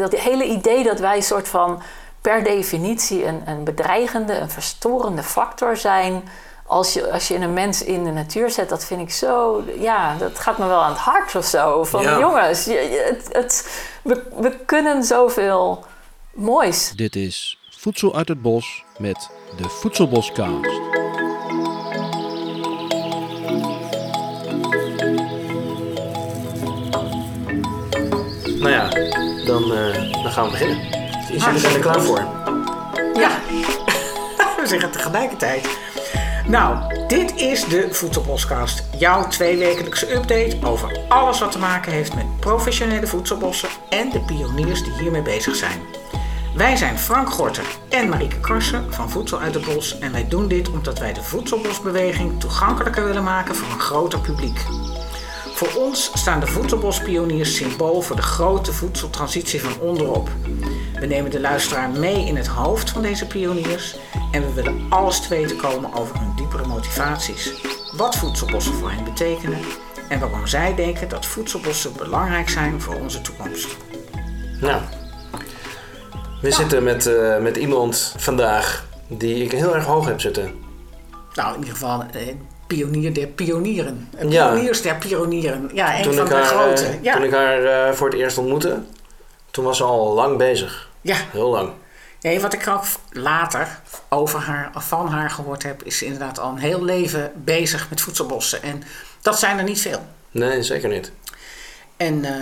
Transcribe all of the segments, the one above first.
Dat hele idee dat wij een soort van per definitie een, een bedreigende, een verstorende factor zijn. Als je, als je een mens in de natuur zet, dat vind ik zo. Ja, dat gaat me wel aan het hart of zo. Van Ja. jongens, je- het, het, we, we kunnen zoveel moois. Dit is Voedsel uit het Bos met de Voedselboscast. Nou ja, gaan we beginnen. Is jullie zijn er klaar voor? Ja, we zeggen tegelijkertijd. Nou, dit is de Voedselboskast. Jouw tweewekelijkse update over alles wat te maken heeft met professionele voedselbossen en de pioniers die hiermee bezig zijn. Wij zijn Frank Gorter en Marieke Karsen van Voedsel uit het Bos en wij doen dit omdat wij de voedselbosbeweging toegankelijker willen maken voor een groter publiek. Voor ons staan de voedselbospioniers symbool voor de grote voedseltransitie van onderop. We nemen de luisteraar mee in het hoofd van deze pioniers en we willen alles te weten komen over hun diepere motivaties. Wat voedselbossen voor hen betekenen en waarom zij denken dat voedselbossen belangrijk zijn voor onze toekomst. Nou, we zitten met, eh, met iemand vandaag die ik heel erg hoog heb zitten. Nou, in ieder geval eh, pionier der pionieren. Eh, Ja. Pioniers der pionieren. Ja, een Toen van de haar, grote. eh, ja. toen ik haar eh, voor het eerst ontmoette, toen was ze al lang bezig. ja. Heel lang. Nee, wat ik ook later over haar, van haar gehoord heb, is ze inderdaad al een heel leven bezig met voedselbossen. En dat zijn er niet veel. Nee, zeker niet. En eh,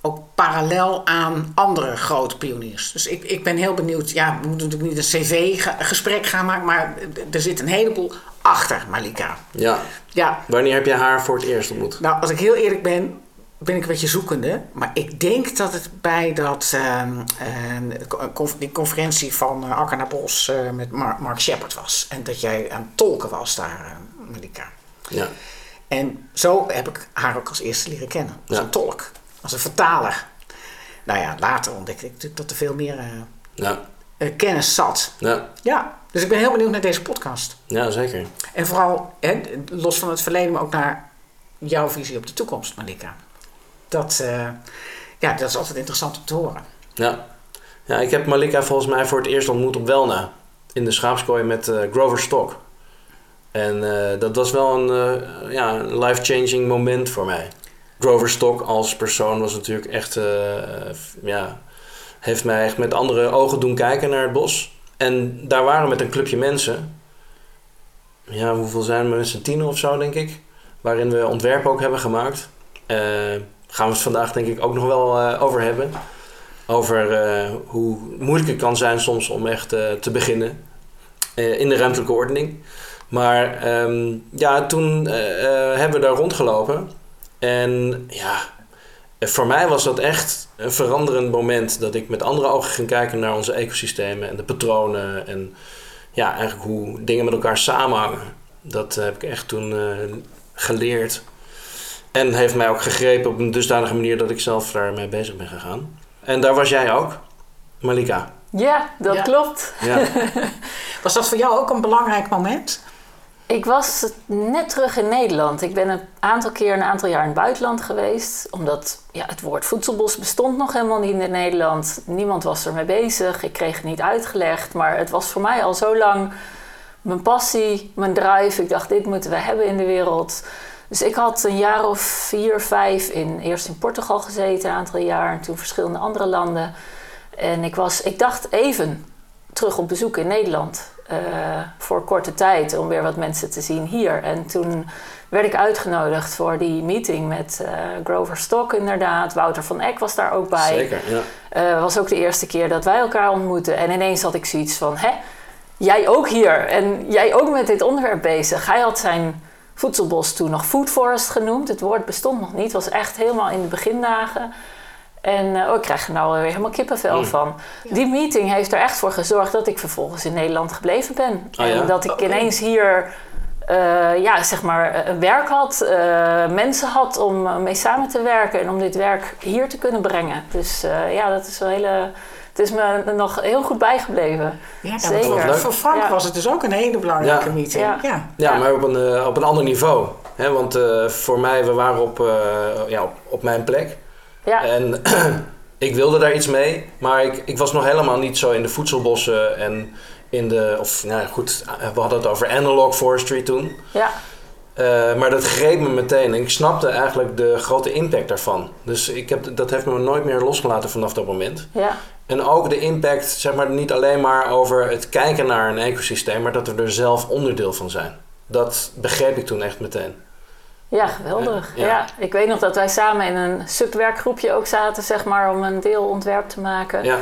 ook parallel aan andere grote pioniers. Dus ik, ik ben heel benieuwd. Ja, we moeten natuurlijk niet een cv-gesprek gaan maken, maar er zit een heleboel achter Malika. Ja. Ja, Wanneer heb je haar voor het eerst ontmoet? nou, als ik heel eerlijk ben, ben ik een beetje zoekende. Maar ik denk dat het bij dat, ehm, ehm, conf- die conferentie van uh, Akker naar Bos eh, met Mark, Mark Shepard was. En dat jij aan het tolken was daar, eh, Malika. Ja. En zo heb ik haar ook als eerste leren kennen. Als Ja. een tolk, als een vertaler. Nou ja, later ontdekte ik natuurlijk dat er veel meer eh, Ja. eh, kennis zat. Ja. Ja, dus ik ben heel benieuwd naar deze podcast. Ja, zeker. En vooral, hè, los van het verleden, maar ook naar jouw visie op de toekomst, Malika. Dat, eh, ja, dat is altijd interessant om te horen. Ja. ja, ik heb Malika volgens mij voor het eerst ontmoet op Welna. In de schaapskooi met Grover Stock. En dat was wel een eh, ja, een life-changing moment voor mij. Grover Stock als persoon was natuurlijk echt... eh, ja, heeft mij echt met andere ogen doen kijken naar het bos. En daar waren we met een clubje mensen. Ja, hoeveel zijn we? Met z'n tienen of zo, denk ik. Waarin we ontwerpen ook hebben gemaakt. Eh gaan we het vandaag denk ik ook nog wel eh, over hebben. Over hoe moeilijk het kan zijn soms om echt te beginnen in de ruimtelijke ordening. Maar ehm, ja, toen hebben we daar rondgelopen. En ja, voor mij was dat echt een veranderend moment. Dat ik met andere ogen ging kijken naar onze ecosystemen en de patronen. En ja, eigenlijk hoe dingen met elkaar samenhangen. Dat heb ik echt toen eh, geleerd. En heeft mij ook gegrepen op een dusdanige manier dat ik zelf daarmee bezig ben gegaan. En daar was jij ook, Malika. Ja, dat Ja. klopt. Ja, Was dat voor jou ook een belangrijk moment? Ik was net terug in Nederland. Ik ben een aantal keer, een aantal jaar in het buitenland geweest. Omdat ja, het woord voedselbos bestond nog helemaal niet in Nederland. Niemand was ermee bezig. Ik kreeg het niet uitgelegd. Maar het was voor mij al zo lang mijn passie, mijn drive. Ik dacht, dit moeten we hebben in de wereld. Dus ik had een jaar of vier, vijf in, eerst in Portugal gezeten, een aantal jaar. En toen verschillende andere landen. En ik, was, ik dacht even terug op bezoek in Nederland. Eh, voor korte tijd om weer wat mensen te zien hier. En toen werd ik uitgenodigd voor die meeting met eh, Grover Stock inderdaad. Wouter van Eck was daar ook bij. zeker. Ja. Het was ook de eerste keer dat wij elkaar ontmoetten. En ineens had ik zoiets van, hè, jij ook hier. En jij ook met dit onderwerp bezig. Hij had zijn voedselbos toen nog Food Forest genoemd. Het woord bestond nog niet. Het was echt helemaal in de begindagen. En eh, oh, ik krijg er nou weer helemaal kippenvel Mm. van. Die meeting heeft er echt voor gezorgd dat ik vervolgens in Nederland gebleven ben. Oh ja? En dat ik ineens hier eh, ja, zeg maar, eh, een werk had, eh, mensen had om mee samen te werken en om dit werk hier te kunnen brengen. Dus eh, ja, dat is wel hele. Het is me nog heel goed bijgebleven. Ja, Zeker. Voor, Frank Ja. was het dus ook een hele belangrijke Ja. meeting. Ja. Ja. Ja, maar op een, op een ander niveau. Hè? Want eh, voor mij, we waren op, eh, ja, op, op mijn plek. Ja, En ik wilde daar iets mee, maar ik, ik was nog helemaal niet zo in de voedselbossen en in de, of nou goed, we hadden het over analog forestry toen. Ja. Uh, maar dat greep me meteen en ik snapte eigenlijk de grote impact daarvan. Dus ik heb, dat heeft me nooit meer losgelaten vanaf dat moment. Ja. En ook de impact, zeg maar, niet alleen maar over het kijken naar een ecosysteem, maar dat we er zelf onderdeel van zijn. Dat begreep ik toen echt meteen. Ja, geweldig. Ja, ik weet nog dat wij samen in een subwerkgroepje ook zaten, zeg maar, om een deelontwerp te maken. Ja.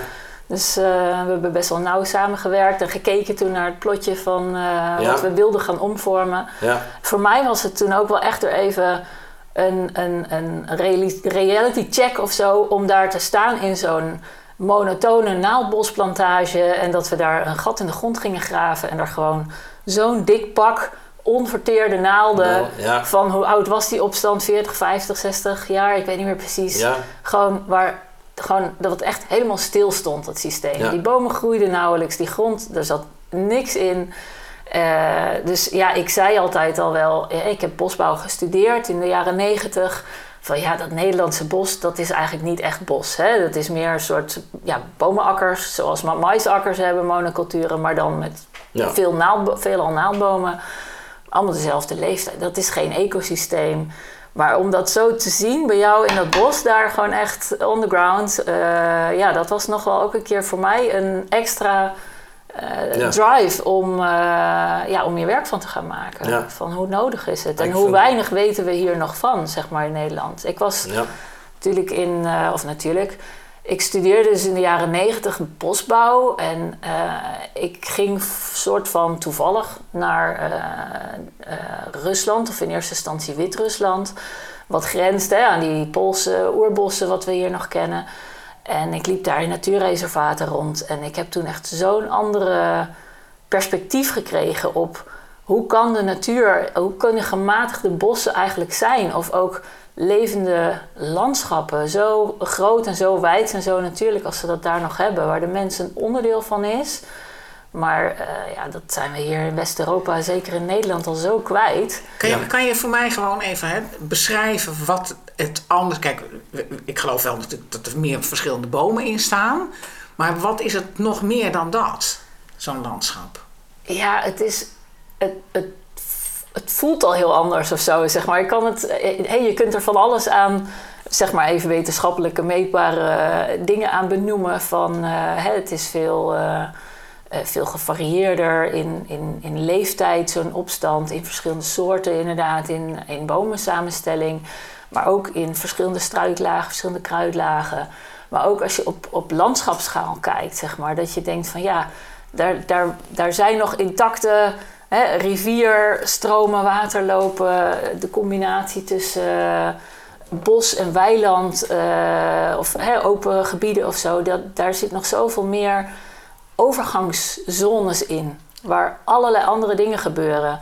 Dus uh, we hebben best wel nauw samengewerkt en gekeken toen naar het plotje van uh, wat we wilden gaan omvormen. Ja. Voor mij was het toen ook wel echt er even een, een, een reality check of zo om daar te staan in zo'n monotone naaldbosplantage en dat we daar een gat in de grond gingen graven en daar gewoon zo'n dik pak onverteerde naalden. ja. Van hoe oud was die opstand? 40, 50, 60 jaar? Ik weet niet meer precies. Ja. Gewoon waar gewoon, dat het echt helemaal stil stond, dat systeem. Ja. Die bomen groeiden nauwelijks, die grond, er zat niks in. Eh, dus ja, ik zei altijd al wel, ik heb bosbouw gestudeerd in de jaren negentig. Van ja, dat Nederlandse bos, dat is eigenlijk niet echt bos. Hè? Dat is meer een soort ja, bomenakkers, zoals ma- maisakkers hebben, monoculturen, maar dan met Ja. veel naald, veelal naaldbomen. Allemaal dezelfde leeftijd. Dat is geen ecosysteem. Maar om dat zo te zien bij jou in dat bos, daar gewoon echt on the ground. eh, ja, dat was nog wel ook een keer voor mij een extra eh, Ja. drive om, eh, ja, om je werk van te gaan maken. Ja. Van hoe nodig is het en hoe weinig weten we hier nog van, zeg maar in Nederland. Ik was Ja. natuurlijk in, of natuurlijk, ik studeerde dus in de jaren negentig bosbouw en eh, ik ging soort van toevallig naar eh, eh, Rusland, of in eerste instantie Wit-Rusland, wat grenst hè, aan die Poolse oerbossen wat we hier nog kennen. En ik liep daar in natuurreservaten rond en ik heb toen echt zo'n andere perspectief gekregen op hoe kan de natuur, hoe kunnen gematigde bossen eigenlijk zijn? Of ook levende landschappen, zo groot en zo wijd en zo natuurlijk als ze dat daar nog hebben, waar de mens een onderdeel van is. Maar eh, ja, dat zijn we hier in West-Europa, zeker in Nederland, al zo kwijt. Kan je, kan je voor mij gewoon even hè, beschrijven wat het anders... Kijk, ik geloof wel natuurlijk dat er meer verschillende bomen in staan. Maar wat is het nog meer dan dat, zo'n landschap? Ja, het is. Het, het, het voelt al heel anders of zo, zeg maar. Je, kan het, eh, hey, je kunt er van alles aan, zeg maar even wetenschappelijke, meetbare eh, dingen aan benoemen. Van eh, het is veel, eh, eh, veel gevarieerder in, in, in leeftijd, zo'n opstand, in verschillende soorten, inderdaad, in, in bomensamenstelling. Maar ook in verschillende struiklagen, verschillende kruidlagen. Maar ook als je op, op landschapsschaal kijkt, zeg maar, dat je denkt van ja, daar, daar, daar zijn nog intacte hè, rivierstromen, waterlopen, de combinatie tussen eh, bos en weiland eh, of hè, open gebieden of zo. Dat, daar zit nog zoveel meer overgangszones in, waar allerlei andere dingen gebeuren.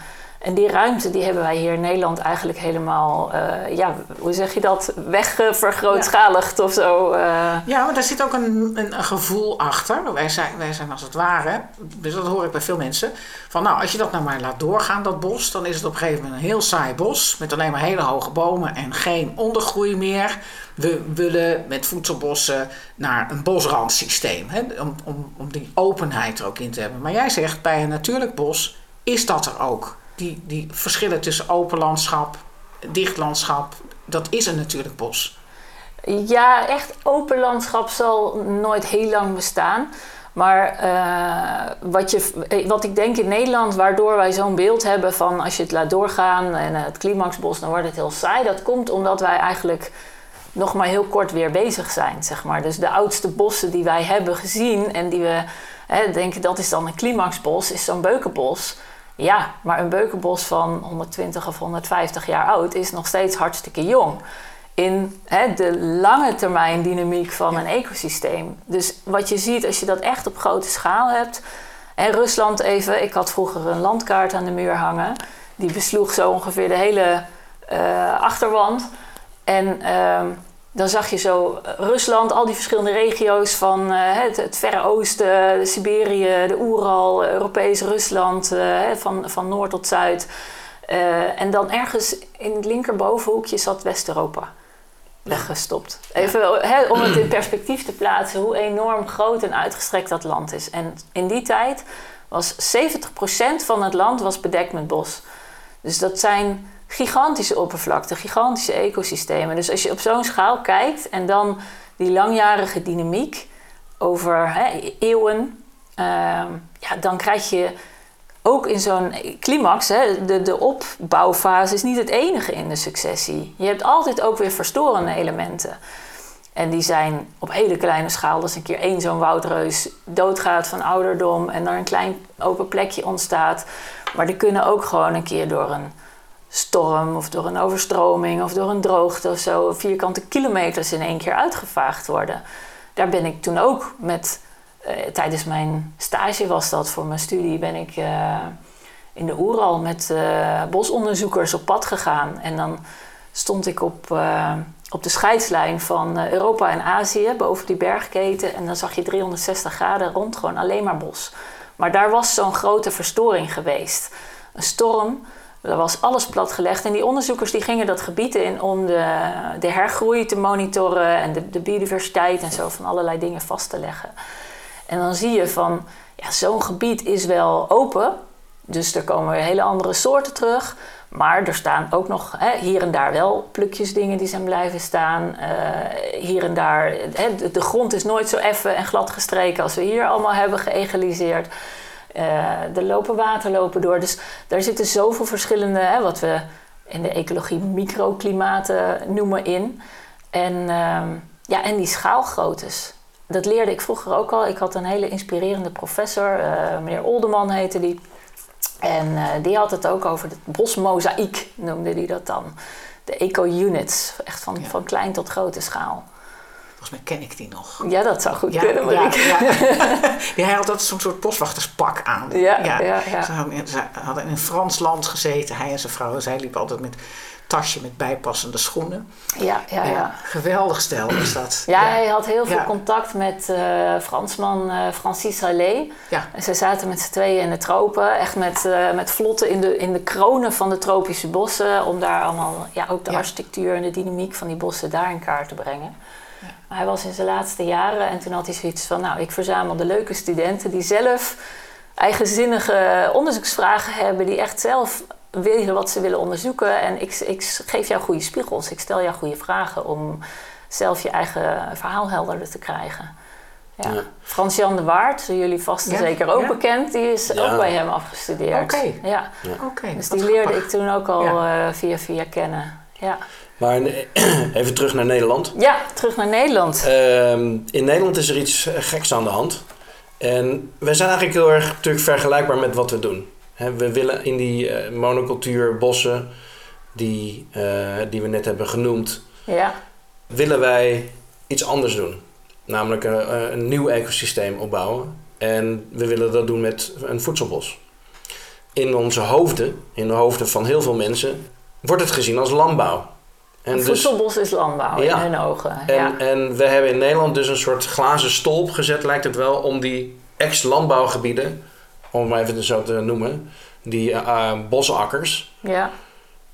En die ruimte die hebben wij hier in Nederland eigenlijk helemaal, eh, ja, hoe zeg je dat, wegvergrootschaligd of zo. eh. Ja, maar daar zit ook een, een, gevoel achter. Wij zijn, wij zijn als het ware, dus dat hoor ik bij veel mensen, van nou, als je dat nou maar laat doorgaan, dat bos, dan is het op een gegeven moment een heel saai bos met alleen maar hele hoge bomen en geen ondergroei meer. We willen met voedselbossen naar een bosrandsysteem, hè, om, om, om die openheid er ook in te hebben. Maar jij zegt, bij een natuurlijk bos is dat er ook. Die, die verschillen tussen open landschap, dicht landschap, dat is een natuurlijk bos. Ja, echt open landschap zal nooit heel lang bestaan. Maar eh, wat, je, eh, wat ik denk in Nederland, waardoor wij zo'n beeld hebben van als je het laat doorgaan en eh, het climaxbos, dan wordt het heel saai. Dat komt omdat wij eigenlijk nog maar heel kort weer bezig zijn, zeg maar. Dus de oudste bossen die wij hebben gezien en die we hè, denken dat is dan een climaxbos, is zo'n beukenbos. Ja, maar een beukenbos van 120 of 150 jaar oud is nog steeds hartstikke jong in hè, de lange termijn dynamiek van een ecosysteem. Dus wat je ziet als je dat echt op grote schaal hebt. En Rusland even, ik had vroeger een landkaart aan de muur hangen. Die besloeg zo ongeveer de hele eh, achterwand. En ehm, dan zag je zo Rusland, al die verschillende regio's van eh, het, het Verre Oosten, Siberië, de Oeral, Europees Rusland, eh, van, van noord tot zuid. Eh, en dan ergens in het linkerbovenhoekje zat West-Europa. weggestopt. Even om het in perspectief te plaatsen hoe enorm groot en uitgestrekt dat land is. En in die tijd was 70% van het land was bedekt met bos. Dus dat zijn gigantische oppervlakten, gigantische ecosystemen. Dus als je op zo'n schaal kijkt en dan die langjarige dynamiek over hè, eeuwen, ehm, ja, dan krijg je ook in zo'n climax, hè, de, de opbouwfase is niet het enige in de successie. Je hebt altijd ook weer verstorende elementen. En die zijn op hele kleine schaal. Als een keer één zo'n woudreus doodgaat van ouderdom en er een klein open plekje ontstaat. Maar die kunnen ook gewoon een keer door een storm of door een overstroming of door een droogte of zo vierkante kilometers in één keer uitgevaagd worden. Daar ben ik toen ook met, eh, tijdens mijn stage was dat voor mijn studie, ben ik eh, in de Oeral met eh, bosonderzoekers op pad gegaan. En dan stond ik op, op de scheidslijn van Europa en Azië boven die bergketen. En dan zag je 360 graden rond gewoon alleen maar bos. Maar daar was zo'n grote verstoring geweest. Een storm, er was alles platgelegd. En die onderzoekers die gingen dat gebied in om de, de hergroei te monitoren en de, de biodiversiteit en zo van allerlei dingen vast te leggen. En dan zie je van, ja, zo'n gebied is wel open. Dus er komen hele andere soorten terug. Maar er staan ook nog hè, hier en daar wel plukjes dingen die zijn blijven staan. Eh, hier en daar, hè, de, de grond is nooit zo effen en glad gestreken als we hier allemaal hebben geëgaliseerd. Eh, er lopen waterlopen door. Dus daar zitten zoveel verschillende, hè, wat we in de ecologie microklimaten noemen, in. En, ehm, ja, en die schaalgroottes. Dat leerde ik vroeger ook al. Ik had een hele inspirerende professor, eh, meneer Olderman heette die. En eh, die had het ook over het bosmozaïek, noemde hij dat dan. De eco-units, echt van, van klein tot grote schaal. Volgens mij ken ik die nog. Ja, dat zou goed Ja, kunnen, ja, Marieke. ja. ja, hij had altijd zo'n soort boswachterspak aan. Ja, ja, ja. Ze, hadden, in een Frans land gezeten, hij en zijn vrouw. Zij liepen altijd met tasje met bijpassende schoenen. Ja, ja, ja. Geweldig stel is dat. Ja, hij had heel veel contact met eh, Fransman eh, Francis Rallet. Ja. En ze zaten met z'n tweeën in de tropen, echt met, eh, met vlotten in de, in de kronen van de tropische bossen, om daar allemaal ja, ook de architectuur en de dynamiek van die bossen daar in kaart te brengen. Maar hij was in zijn laatste jaren en toen had hij zoiets van, nou, ik verzamel de leuke studenten die zelf eigenzinnige onderzoeksvragen hebben, die echt zelf weten wat ze willen onderzoeken. En ik, ik geef jou goede spiegels, ik stel jou goede vragen om zelf je eigen verhaal helderder te krijgen. Ja. Ja. Frans-Jan de Waard, jullie vast en Ja, zeker ook ja. bekend, die is Ja. ook bij hem afgestudeerd. Oké. Ja. Dus die leerde grappig. ik toen ook al Ja. eh, via via kennen. Ja. Maar eh, even terug naar Nederland. ja, terug naar Nederland. Ehm, in Nederland is er iets eh, geks aan de hand. En wij zijn eigenlijk heel erg natuurlijk vergelijkbaar met wat we doen. We willen in die eh, monocultuur bossen, die, eh, die we net hebben genoemd, Ja. willen wij iets anders doen. Namelijk een, een nieuw ecosysteem opbouwen. En we willen dat doen met een voedselbos. In onze hoofden, in de hoofden van heel veel mensen, wordt het gezien als landbouw. En dus- voedselbos is landbouw Ja. in hun ogen. en, ja. en we hebben in Nederland dus een soort glazen stolp gezet, lijkt het wel, om die ex-landbouwgebieden, om het maar even zo te noemen, die eh, eh, bosakkers, ja.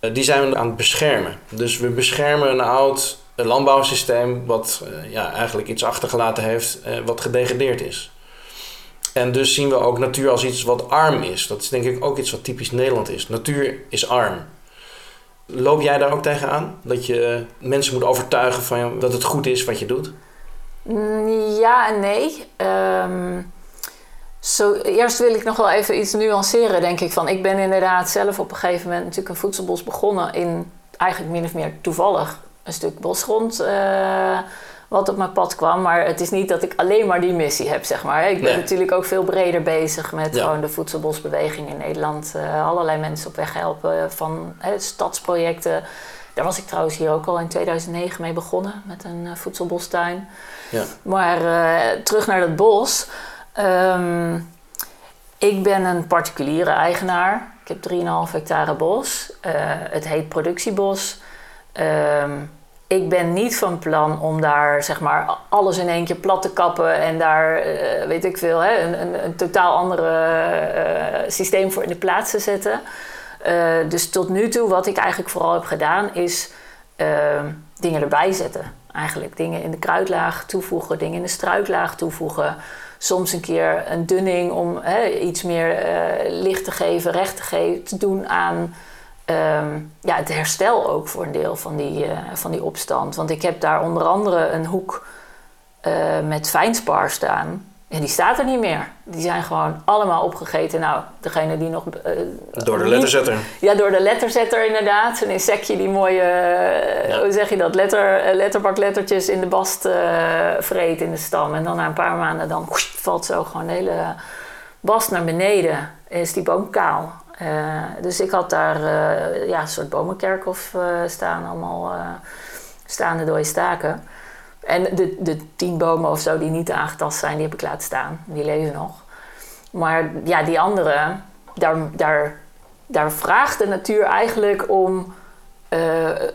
eh, die zijn we aan het beschermen. Dus we beschermen een oud landbouwsysteem wat ja, eigenlijk iets achtergelaten heeft wat gedegradeerd is. En dus zien we ook natuur als iets wat arm is. Dat is denk ik ook iets wat typisch Nederland is. Natuur is arm. Loop jij daar ook tegenaan? Dat je eh, mensen moet overtuigen van dat het goed is wat je doet? Mm, Ja en nee. Ehm, zo, eerst wil ik nog wel even iets nuanceren, denk ik. Van, ik ben inderdaad zelf op een gegeven moment natuurlijk een voedselbos begonnen in eigenlijk min of meer toevallig een stuk bosgrond eh, wat op mijn pad kwam. Maar het is niet dat ik alleen maar die missie heb, zeg maar. Ik ben Nee. natuurlijk ook veel breder bezig met Ja. gewoon de voedselbosbeweging in Nederland. eh, allerlei mensen op weg helpen van stadsprojecten. Daar was ik trouwens hier ook al in 2009 mee begonnen met een eh, voedselbostuin. Ja. Maar eh, terug naar dat bos. Ehm, ik ben een particuliere eigenaar. Ik heb 3,5 hectare bos. Het heet productiebos. Ehm, ik ben niet van plan om daar zeg maar alles in één keer plat te kappen en daar, eh, weet ik veel, hè, een, een, een totaal andere eh, systeem voor in de plaats te zetten. Eh, dus tot nu toe, wat ik eigenlijk vooral heb gedaan, is ehm, dingen erbij zetten. Eigenlijk dingen in de kruidlaag toevoegen, dingen in de struiklaag toevoegen. Soms een keer een dunning om hè, iets meer licht te geven, recht te, geven, te doen aan ehm, ja, het herstel ook voor een deel van die, eh, van die opstand. Want ik heb daar onder andere een hoek eh, met fijnspar staan. En die staat er niet meer. Die zijn gewoon allemaal opgegeten. Nou, degene die nog... eh, Door de letterzetter. Ja, door de letterzetter inderdaad. Een insectje die mooie, Ja. hoe zeg je dat, Letter, letterbaklettertjes in de bast eh vreet in de stam. En dan na een paar maanden dan valt zo gewoon de hele bast naar beneden. En is die boom kaal. Eh, dus ik had daar eh, ja, een soort bomenkerkhof eh, staan, allemaal staande dode staken. En de, de tien bomen of zo die niet aangetast zijn, die heb ik laten staan. Die leven nog. Maar ja, die andere, daar, daar, daar vraagt de natuur eigenlijk om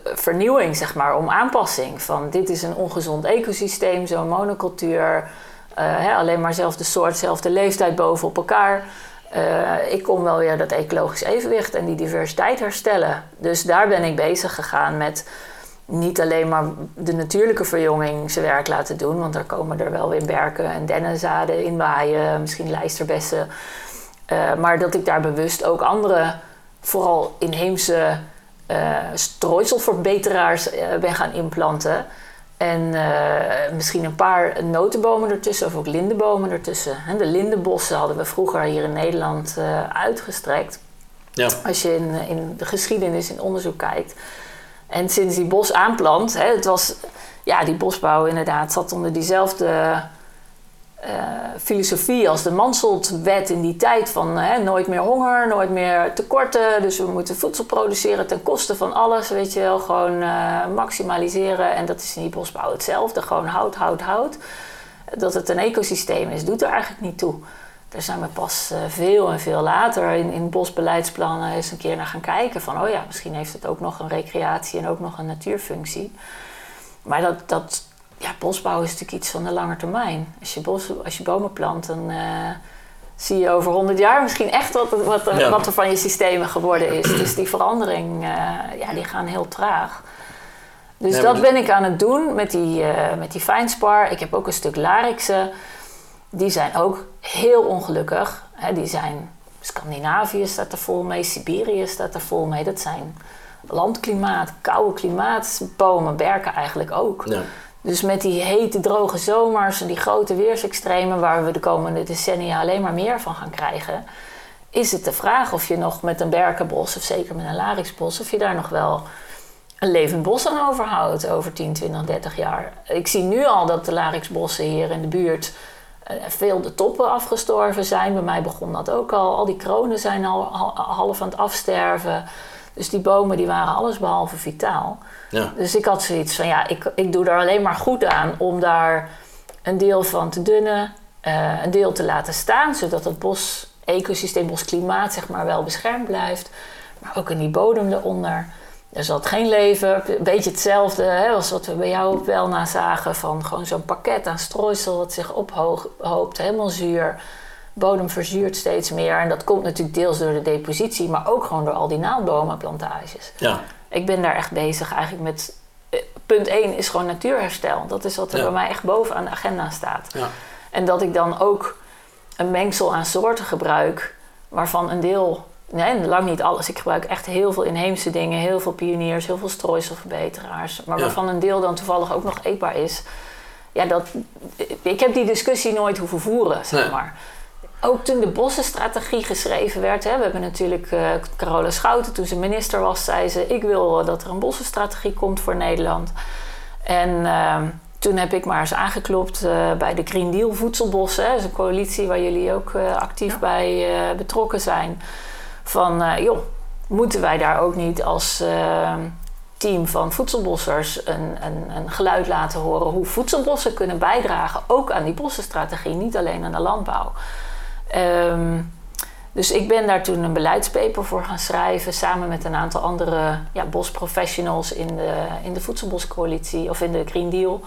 vernieuwing, zeg maar, om aanpassing. Van dit is een ongezond ecosysteem, zo'n monocultuur. hè, alleen maar zelfde soort, zelfde leeftijd boven op elkaar. Eh, ik kom wel weer dat ecologisch evenwicht en die diversiteit herstellen. Dus daar ben ik bezig gegaan met niet alleen maar de natuurlijke verjonging zijn werk laten doen, want daar komen er wel weer berken en dennenzaden in waaien, misschien lijsterbessen. Eh, maar dat ik daar bewust ook andere, vooral inheemse eh strooiselverbeteraars ben gaan implanten. En eh, misschien een paar notenbomen ertussen, of ook lindenbomen ertussen. De lindenbossen hadden we vroeger hier in Nederland eh, uitgestrekt. Ja. Als je in, in de geschiedenis, in onderzoek kijkt. En sinds die bos aanplant, hè, het was, ja, die bosbouw inderdaad zat onder diezelfde eh, filosofie als de Mansholt-wet in die tijd van nooit meer honger, nooit meer tekorten. Dus we moeten voedsel produceren ten koste van alles, weet je wel, gewoon eh, maximaliseren. En dat is in bosbouw hetzelfde, gewoon hout, hout, hout. Dat het een ecosysteem is, doet er eigenlijk niet toe. Daar zijn we pas eh, veel en veel later in, in bosbeleidsplannen eens een keer naar gaan kijken. Van, oh ja, misschien heeft het ook nog een recreatie en ook nog een natuurfunctie. Maar dat, dat ja, bosbouw is natuurlijk iets van de lange termijn. Als je, bos, als je bomen plant, dan eh, zie je over 100 jaar misschien echt wat, wat, er, Ja. wat er van je systemen geworden is. Dus die verandering, eh, ja, die gaan heel traag. Dus dat ben ik aan het doen met die, eh met die fijnspar. Ik heb ook een stuk larixen. Die zijn ook heel ongelukkig. Hè, die zijn, Scandinavië staat er vol mee, Siberië staat er vol mee. Dat zijn landklimaat, koude klimaat, bomen, berken eigenlijk ook. Ja. Dus met die hete, droge zomers en die grote weersextremen, waar we de komende decennia alleen maar meer van gaan krijgen, is het de vraag of je nog met een berkenbos, of zeker met een larixbos, of je daar nog wel een levend bos aan overhoudt over 10, 20, 30 jaar. Ik zie nu al dat de larixbossen hier in de buurt eh, veel de toppen afgestorven zijn. Bij mij begon dat ook al. Al die kronen zijn al- half aan het afsterven. Dus die bomen die waren allesbehalve vitaal. Ja. Dus ik had zoiets van, ja, ik, ik doe er alleen maar goed aan om daar een deel van te dunnen, eh, een deel te laten staan, zodat het bos, ecosysteem, bosklimaat, zeg maar, wel beschermd blijft. Maar ook in die bodem eronder. Er zat geen leven, een beetje hetzelfde hè, als wat we bij jou op Welna zagen, van gewoon zo'n pakket aan strooisel wat zich ophoopt, helemaal zuur. Bodem verzuurt steeds meer en dat komt natuurlijk deels door de depositie, maar ook gewoon door al die naaldbomenplantages. Ja. Ik ben daar echt bezig eigenlijk met. eh, Punt 1 is gewoon natuurherstel. Dat is wat er Ja. bij mij echt bovenaan de agenda staat. Ja. En dat ik dan ook een mengsel aan soorten gebruik, waarvan een deel, nee, lang niet alles. Ik gebruik echt heel veel inheemse dingen, heel veel pioniers, heel veel strooiselverbeteraars. Maar Ja. waarvan een deel dan toevallig ook nog eetbaar is. Ja, dat, ik heb die discussie nooit hoeven voeren, zeg Nee. maar. Ook toen de bossenstrategie geschreven werd, hè, we hebben natuurlijk eh Carola Schouten, toen ze minister was, zei ze: Ik wil dat er een bossenstrategie komt voor Nederland. En ehm, toen heb ik maar eens aangeklopt eh, bij de Green Deal Voedselbossen. hè. Dat is een coalitie waar jullie ook eh, actief bij betrokken zijn. Van joh, moeten wij daar ook niet als eh, team van voedselbossers een, een, een geluid laten horen hoe voedselbossen kunnen bijdragen, ook aan die bossenstrategie, niet alleen aan de landbouw. Ehm, dus ik ben daar toen een beleidspaper voor gaan schrijven, samen met een aantal andere ja, bosprofessionals in de, in de Voedselboscoalitie of in de Green Deal.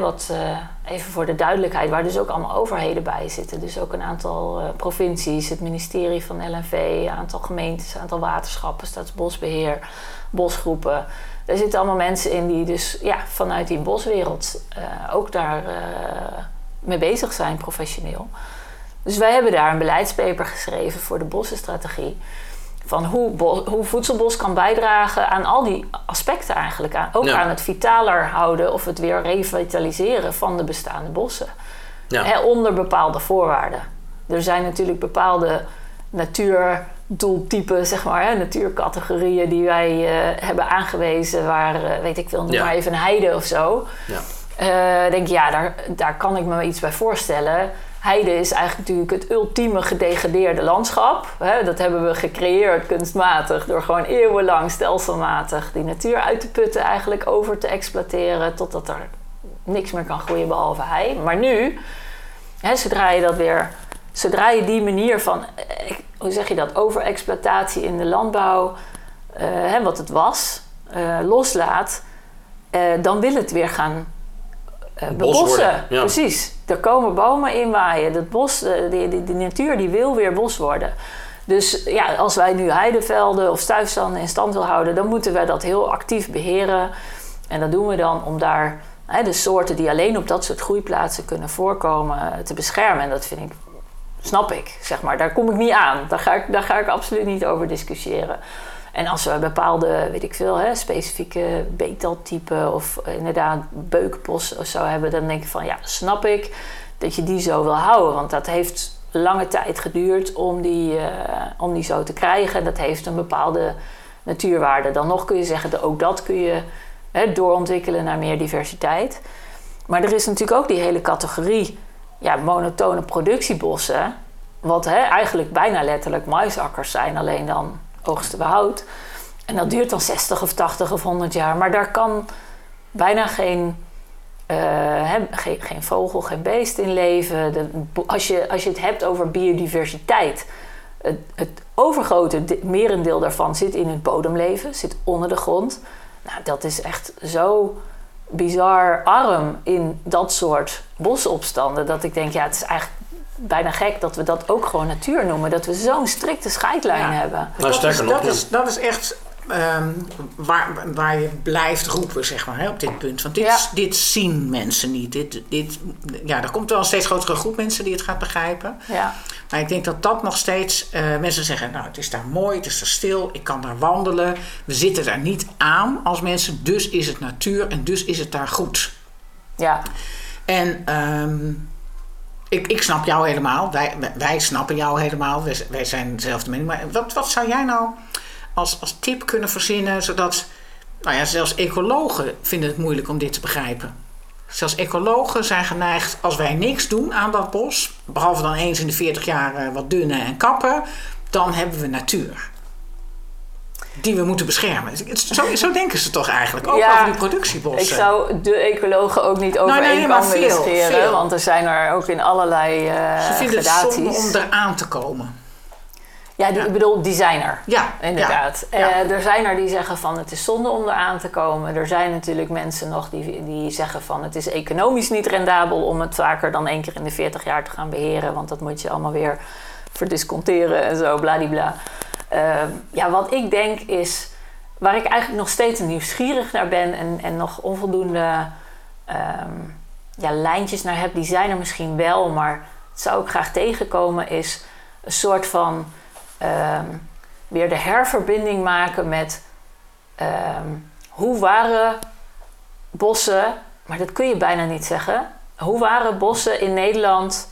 Wat, eh, even voor de duidelijkheid, waar dus ook allemaal overheden bij zitten. Dus ook een aantal eh, provincies, het ministerie van LNV, een aantal gemeentes, een aantal waterschappen, staatsbosbeheer, bosgroepen. Er zitten allemaal mensen in die dus ja, vanuit die boswereld eh, ook daar mee bezig zijn, professioneel. Dus wij hebben daar een beleidspaper geschreven voor de bossenstrategie van hoe, hoe voedselbos kan bijdragen aan al die aspecten eigenlijk. Aan, ook aan het vitaler houden of het weer revitaliseren van de bestaande bossen. Ja. onder bepaalde voorwaarden. Er zijn natuurlijk bepaalde natuurdoeltypen, zeg maar, hè, natuurcategorieën die wij uh, hebben aangewezen, waar, uh, weet ik veel, noem maar even een heide of zo. Ja. Uh, denk ja, daar, daar kan ik me iets bij voorstellen. Heide is eigenlijk natuurlijk het ultieme gedegradeerde landschap. Dat hebben we gecreëerd kunstmatig door gewoon eeuwenlang stelselmatig die natuur uit te putten, eigenlijk over te exploiteren, totdat er niks meer kan groeien behalve hei. Maar nu, zodra je dat weer, zodra je die manier van, eh, hoe zeg je dat, overexploitatie in de landbouw, eh, wat het was, eh, loslaat, dan wil het weer gaan uh, bebossen. Precies. Er komen bomen in waaien. Dat bos, eh, de, de, de, natuur die wil weer bos worden. Dus ja, als wij nu heidevelden of stuifstanden in stand willen houden, dan moeten we dat heel actief beheren. En dat doen we dan om daar hè, de soorten die alleen op dat soort groeiplaatsen kunnen voorkomen eh, te beschermen. En dat vind ik, snap ik, zeg maar. Daar kom ik niet aan. Daar ga ik, daar ga ik absoluut niet over discussiëren. En als we bepaalde, weet ik veel, hè, specifieke beetaltypen of inderdaad beukbos of zo hebben, dan denk ik van ja, snap ik dat je die zo wil houden. Want dat heeft lange tijd geduurd om die, uh, om die zo te krijgen. Dat heeft een bepaalde natuurwaarde. Dan nog kun je zeggen, dat ook dat kun je hè, doorontwikkelen naar meer diversiteit. Maar er is natuurlijk ook die hele categorie ja, monotone productiebossen. Wat hè, eigenlijk bijna letterlijk maisakkers zijn, alleen dan oogsten behoud. En dat duurt dan 60 of 80 of 100 jaar. Maar daar kan bijna geen, uh, geen, geen, vogel, geen beest in leven. De, als, je, als je het hebt over biodiversiteit. Het, het overgrote merendeel daarvan zit in het bodemleven, zit onder de grond. Nou, dat is echt zo bizar arm in dat soort bosopstanden. Dat ik denk, ja, het is eigenlijk bijna gek dat we dat ook gewoon natuur noemen. Dat we zo'n strikte scheidlijn hebben. Nou, dat, is, dat, is, dat is echt um, waar, waar je blijft roepen, zeg maar, hè, op dit punt. Want dit, dit zien mensen niet. Dit, dit, ja, er komt wel een steeds grotere groep mensen die het gaat begrijpen. Ja. Maar ik denk dat dat nog steeds... Uh, mensen zeggen, nou, het is daar mooi, het is daar stil, ik kan daar wandelen. We zitten daar niet aan als mensen, dus is het natuur en dus is het daar goed. Ja. En... Um, ik, ik snap jou helemaal. Wij, wij snappen jou helemaal. Wij, wij zijn dezelfde mening. Maar wat, wat zou jij nou als, als tip kunnen verzinnen, zodat. Nou ja, zelfs ecologen vinden het moeilijk om dit te begrijpen. Zelfs ecologen zijn geneigd, als wij niks doen aan dat bos, behalve dan eens in de 40 jaar eh, wat dunnen en kappen, dan hebben we natuur die we moeten beschermen. Zo, zo denken ze toch eigenlijk, ook over die productiebossen. Ik zou de ecologen ook niet over nou, één kam willen scheren, want er zijn er ook in allerlei uh, Ze vinden gradaties. het om eraan te komen. Ja, die, ik bedoel designer. Ja, inderdaad. Ja. Uh, er zijn er die zeggen van het is zonde om eraan te komen. Er zijn natuurlijk mensen nog die, die zeggen van het is economisch niet rendabel om het vaker dan één keer in de 40 jaar te gaan beheren. Want dat moet je allemaal weer verdisconteren en zo, bladibla. Ehm, ja, wat ik denk is, waar ik eigenlijk nog steeds nieuwsgierig naar ben en, en nog onvoldoende ehm, ja, lijntjes naar heb, die zijn er misschien wel, maar het zou ik graag tegenkomen, is een soort van ehm, weer de herverbinding maken met hoe waren bossen, maar dat kun je bijna niet zeggen. Hoe waren bossen in Nederland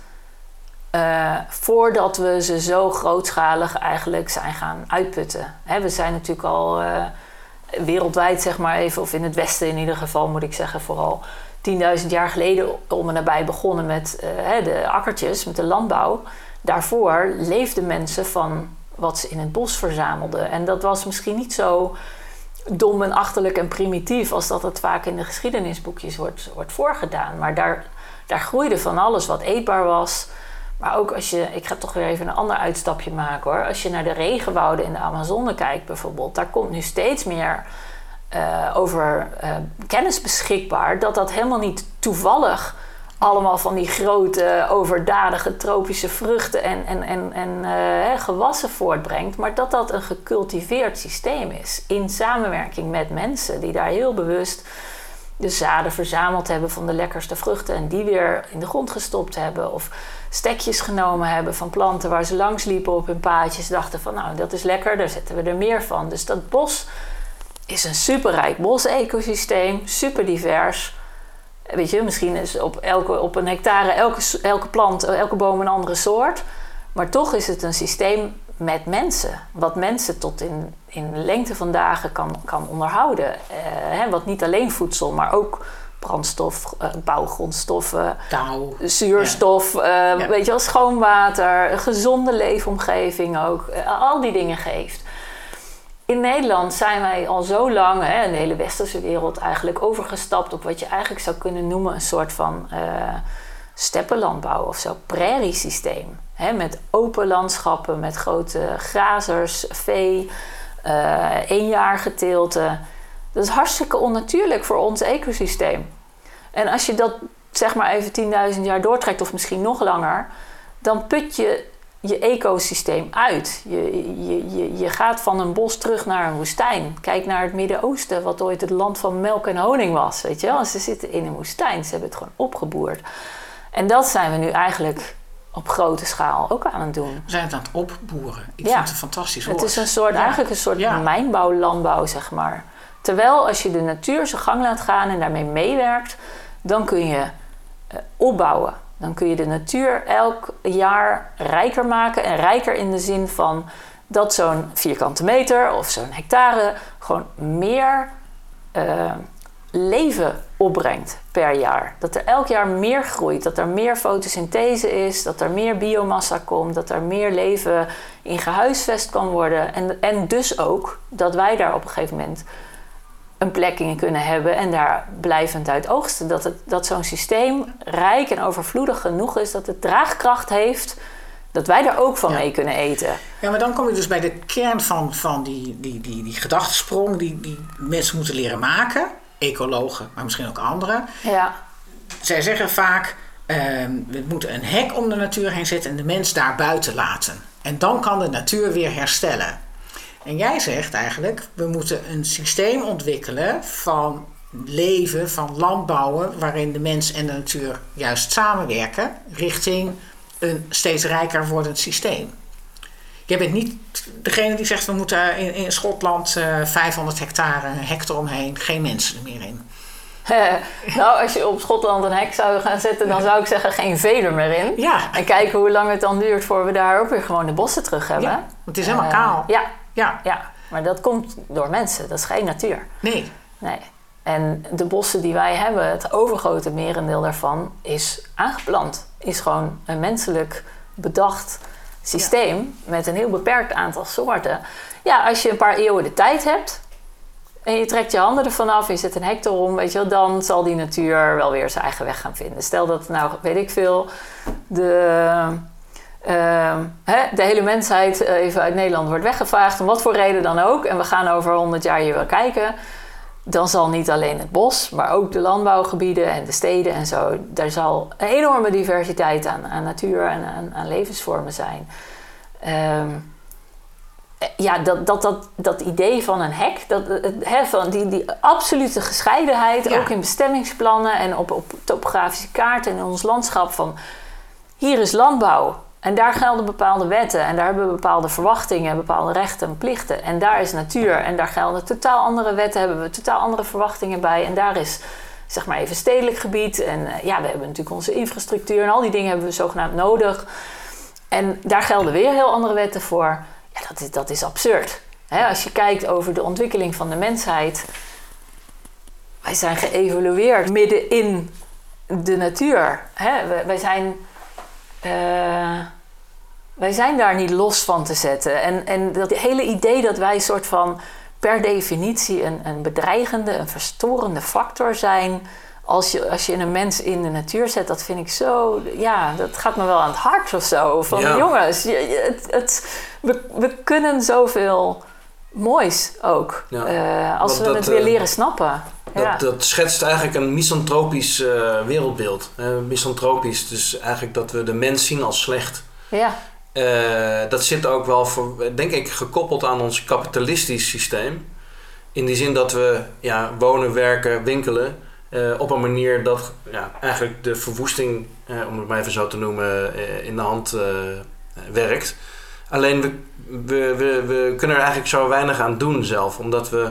uh, voordat we ze zo grootschalig eigenlijk zijn gaan uitputten. Hè, we zijn natuurlijk al uh, wereldwijd, zeg maar even, of in het Westen in ieder geval moet ik zeggen, vooral 10.000 jaar geleden om en nabij begonnen met uh, de akkertjes, met de landbouw. Daarvoor leefden mensen van wat ze in het bos verzamelden. En dat was misschien niet zo dom en achterlijk en primitief als dat het vaak in de geschiedenisboekjes wordt, wordt voorgedaan. Maar daar, daar groeide van alles wat eetbaar was. Maar ook als je, ik ga toch weer even een ander uitstapje maken hoor. Als je naar de regenwouden in de Amazone kijkt bijvoorbeeld, daar komt nu steeds meer uh, over uh, kennis beschikbaar dat dat helemaal niet toevallig allemaal van die grote, overdadige tropische vruchten en, en, en, en eh, gewassen voortbrengt, maar dat dat een gecultiveerd systeem is in samenwerking met mensen die daar heel bewust de zaden verzameld hebben van de lekkerste vruchten en die weer in de grond gestopt hebben. Of stekjes genomen hebben van planten waar ze langs liepen op hun paadjes. Dachten van nou dat is lekker, daar zetten we er meer van. Dus dat bos is een superrijk bos-ecosysteem, super divers. Weet je, misschien is op, elke, op een hectare elke, elke plant, elke boom een andere soort. Maar toch is het een systeem met mensen. Wat mensen tot in, in lengte van dagen kan, kan onderhouden. Eh, hè, wat niet alleen voedsel, maar ook brandstof, uh, bouwgrondstoffen, Touw. zuurstof, eh, weet je wel, schoon water, een gezonde leefomgeving ook. eh, al die dingen geeft. In Nederland zijn wij al zo lang, hè, in de hele westerse wereld, eigenlijk overgestapt op wat je eigenlijk zou kunnen noemen een soort van eh, steppenlandbouw of zo, prairiesysteem. Hè, met open landschappen, met grote grazers, vee, eh eenjaargeteelte. Dat is hartstikke onnatuurlijk voor ons ecosysteem. En als je dat zeg maar even 10.000 jaar doortrekt, of misschien nog langer, dan put je je ecosysteem uit. Je, je, je, je gaat van een bos terug naar een woestijn. Kijk naar het Midden-Oosten, wat ooit het land van melk en honing was. Weet je wel? Ze zitten in een woestijn, ze hebben het gewoon opgeboerd. En dat zijn we nu eigenlijk op grote schaal ook aan het doen. We zijn het aan het opboeren. Ik Ja. vind het een fantastisch woord. Het is een soort, Ja. eigenlijk een soort Ja. mijnbouw, landbouw, zeg maar. Terwijl als je de natuur zijn gang laat gaan en daarmee meewerkt, dan kun je eh, opbouwen. Dan kun je de natuur elk jaar rijker maken. En rijker in de zin van dat zo'n vierkante meter of zo'n hectare gewoon meer eh, leven opbrengt per jaar. Dat er elk jaar meer groeit, dat er meer fotosynthese is, dat er meer biomassa komt, dat er meer leven in gehuisvest kan worden. En, en dus ook dat wij daar op een gegeven moment een plek in kunnen hebben en daar blijvend uit oogsten. Dat, het, dat zo'n systeem rijk en overvloedig genoeg is, dat het draagkracht heeft, dat wij daar ook van Ja. mee kunnen eten. Ja, maar dan kom je dus bij de kern van, van die, die, die, die gedachtesprong die, die mensen moeten leren maken. Ecologen, maar misschien ook anderen. Ja, Zij zeggen vaak, ehm, we moeten een hek om de natuur heen zetten en de mens daar buiten laten. En dan kan de natuur weer herstellen. En jij zegt eigenlijk, we moeten een systeem ontwikkelen van leven, van landbouwen, waarin de mens en de natuur juist samenwerken richting een steeds rijker wordend systeem. Jij bent niet degene die zegt we moeten in, in Schotland eh 500 hectare een hek eromheen, geen mensen er meer in. nou, als je op Schotland een hek zou gaan zetten, dan zou ik zeggen geen veder meer in. Ja, En kijken hoe lang het dan duurt voor we daar ook weer gewoon de bossen terug hebben. ja het is helemaal Eh, kaal. Ja, Ja, ja, maar dat komt door mensen. Dat is geen natuur. nee. Nee. En de bossen die wij hebben, het overgrote merendeel daarvan, is aangeplant. Is gewoon een menselijk bedacht systeem met een heel beperkt aantal soorten. Ja, als je een paar eeuwen de tijd hebt en je trekt je handen ervan af en je zet een hek erom, weet je wel, dan zal die natuur wel weer zijn eigen weg gaan vinden. Stel dat, nou, weet ik veel, de, eh, hè, de hele mensheid eh, even uit Nederland wordt weggevaagd, om wat voor reden dan ook, en we gaan over 100 jaar hier wel kijken dan zal niet alleen het bos, maar ook de landbouwgebieden en de steden en zo, daar zal een enorme diversiteit aan, aan natuur en aan, aan levensvormen zijn. Ehm, ja, dat, dat, dat, dat idee van een hek, dat, het, hè, van die, die absolute gescheidenheid, Ja. ook in bestemmingsplannen en op, op topografische kaarten in ons landschap, van hier is landbouw. En daar gelden bepaalde wetten en daar hebben we bepaalde verwachtingen, bepaalde rechten en plichten. En daar is natuur en daar gelden totaal andere wetten, hebben we totaal andere verwachtingen bij. En daar is zeg maar even stedelijk gebied en eh, ja, we hebben natuurlijk onze infrastructuur en al die dingen hebben we zogenaamd nodig. En daar gelden weer heel andere wetten voor. Ja, dat is, dat is absurd. Als je kijkt over de ontwikkeling van de mensheid. Wij zijn geëvolueerd midden in de natuur. Wij, wij zijn... eh, wij zijn daar niet los van te zetten. En, en dat hele idee dat wij een soort van per definitie een, een bedreigende, een verstorende factor zijn. Als je, als je een mens in de natuur zet, dat vind ik zo. Ja, dat gaat me wel aan het hart of zo. Van Ja. jongens, je, je- het, het, we, we kunnen zoveel moois ook. Ja, eh, als want we dat, het weer eh, leren snappen. Dat, Ja. dat schetst eigenlijk een misantropisch eh, wereldbeeld. Eh, misantropisch, dus eigenlijk dat we de mens zien als slecht. Ja, Eh, dat zit ook wel, voor, denk ik, gekoppeld aan ons kapitalistisch systeem. In die zin dat we ja, wonen, werken, winkelen op een manier dat ja, eigenlijk de verwoesting, om het maar even zo te noemen, in de hand werkt. Alleen we, we, we, we kunnen er eigenlijk zo weinig aan doen zelf, omdat we.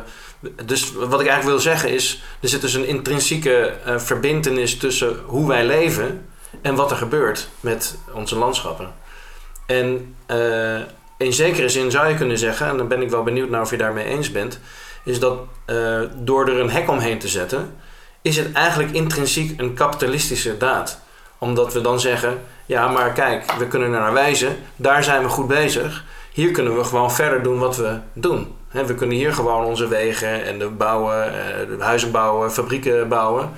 Dus wat ik eigenlijk wil zeggen is, er zit dus een intrinsieke eh verbindenis tussen hoe wij leven en wat er gebeurt met onze landschappen. En eh, in zekere zin zou je kunnen zeggen, en dan ben ik wel benieuwd naar of je daarmee eens bent, is dat eh, door er een hek omheen te zetten, is het eigenlijk intrinsiek een kapitalistische daad. Omdat we dan zeggen, ja maar kijk, we kunnen er naar wijzen, daar zijn we goed bezig. Hier kunnen we gewoon verder doen wat we doen. Hè, we kunnen hier gewoon onze wegen en de bouwen, eh, de huizen bouwen, fabrieken bouwen.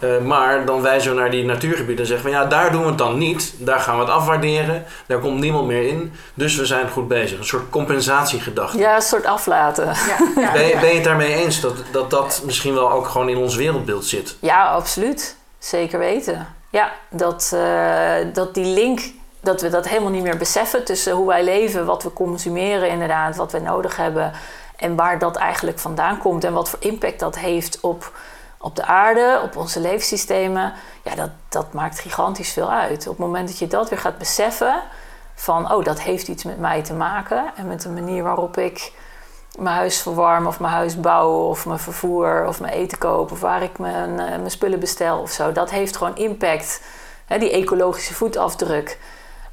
Eh, maar dan wijzen we naar die natuurgebieden en zeggen we ja, daar doen we het dan niet. Daar gaan we het afwaarderen. Daar komt niemand meer in. Dus we zijn goed bezig. Een soort compensatiegedachte. ja een soort aflaten. Ja, ja, Ben, je, ja. ben je het daarmee eens dat, dat dat misschien wel ook gewoon in ons wereldbeeld zit? Ja, absoluut. Zeker weten. Ja, dat, eh, dat die link, dat we dat helemaal niet meer beseffen tussen hoe wij leven, wat we consumeren inderdaad, wat we nodig hebben en waar dat eigenlijk vandaan komt en wat voor impact dat heeft op, op de aarde, op onze leefsystemen. Ja, dat, dat maakt gigantisch veel uit. Op het moment dat je dat weer gaat beseffen van, oh, dat heeft iets met mij te maken en met de manier waarop ik mijn huis verwarm of mijn huis bouw of mijn vervoer of mijn eten koop of waar ik mijn, eh, mijn spullen bestel of zo. Dat heeft gewoon impact, die ecologische voetafdruk.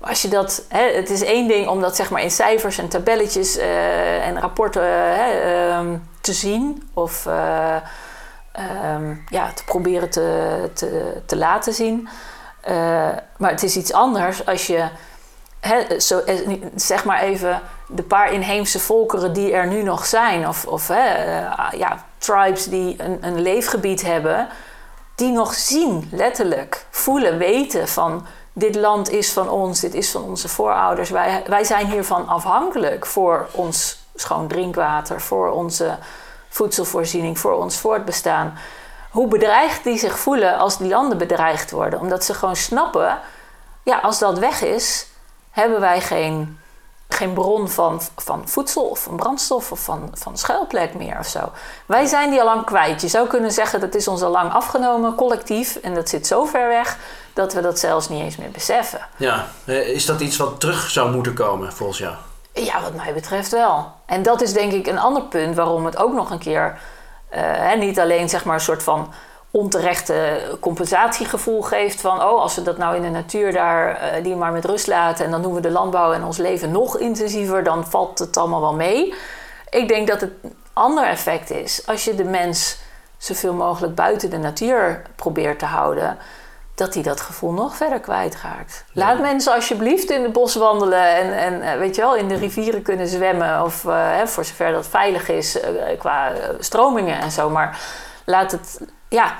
Als je dat, hè, het is één ding om dat zeg maar in cijfers en tabelletjes eh, en rapporten eh, ehm, te zien of eh, ehm, ja, te proberen te, te, te laten zien. Eh, maar het is iets anders als je hè, zo, zeg maar even de paar inheemse volkeren die er nu nog zijn, of, of hè, ja, tribes die een, een leefgebied hebben, die nog zien, letterlijk, voelen, weten van dit land is van ons, dit is van onze voorouders. Wij, wij zijn hiervan afhankelijk voor ons schoon drinkwater, voor onze voedselvoorziening, voor ons voortbestaan. Hoe bedreigd die zich voelen als die landen bedreigd worden, omdat ze gewoon snappen, ja, als dat weg is, hebben wij geen, geen bron van, van voedsel of van brandstof of van, van schuilplek meer of zo. Wij zijn die al lang kwijt. Je zou kunnen zeggen dat is ons al lang afgenomen, collectief. En dat zit zo ver weg dat we dat zelfs niet eens meer beseffen. Ja, eh, is dat iets wat terug zou moeten komen volgens jou? Ja, wat mij betreft wel. En dat is denk ik een ander punt waarom het ook nog een keer... eh, niet alleen zeg maar een soort van onterechte compensatiegevoel geeft van... oh, als we dat nou in de natuur daar eh, die maar met rust laten... en dan doen we de landbouw en ons leven nog intensiever... dan valt het allemaal wel mee. Ik denk dat het een ander effect is als je de mens zoveel mogelijk buiten de natuur probeert te houden... dat hij dat gevoel nog verder kwijtraakt. Laat mensen alsjeblieft in het bos wandelen en, en eh, weet je wel, in de rivieren kunnen zwemmen. Of eh, hè, voor zover dat veilig is qua stromingen en zo. Maar laat het, ja,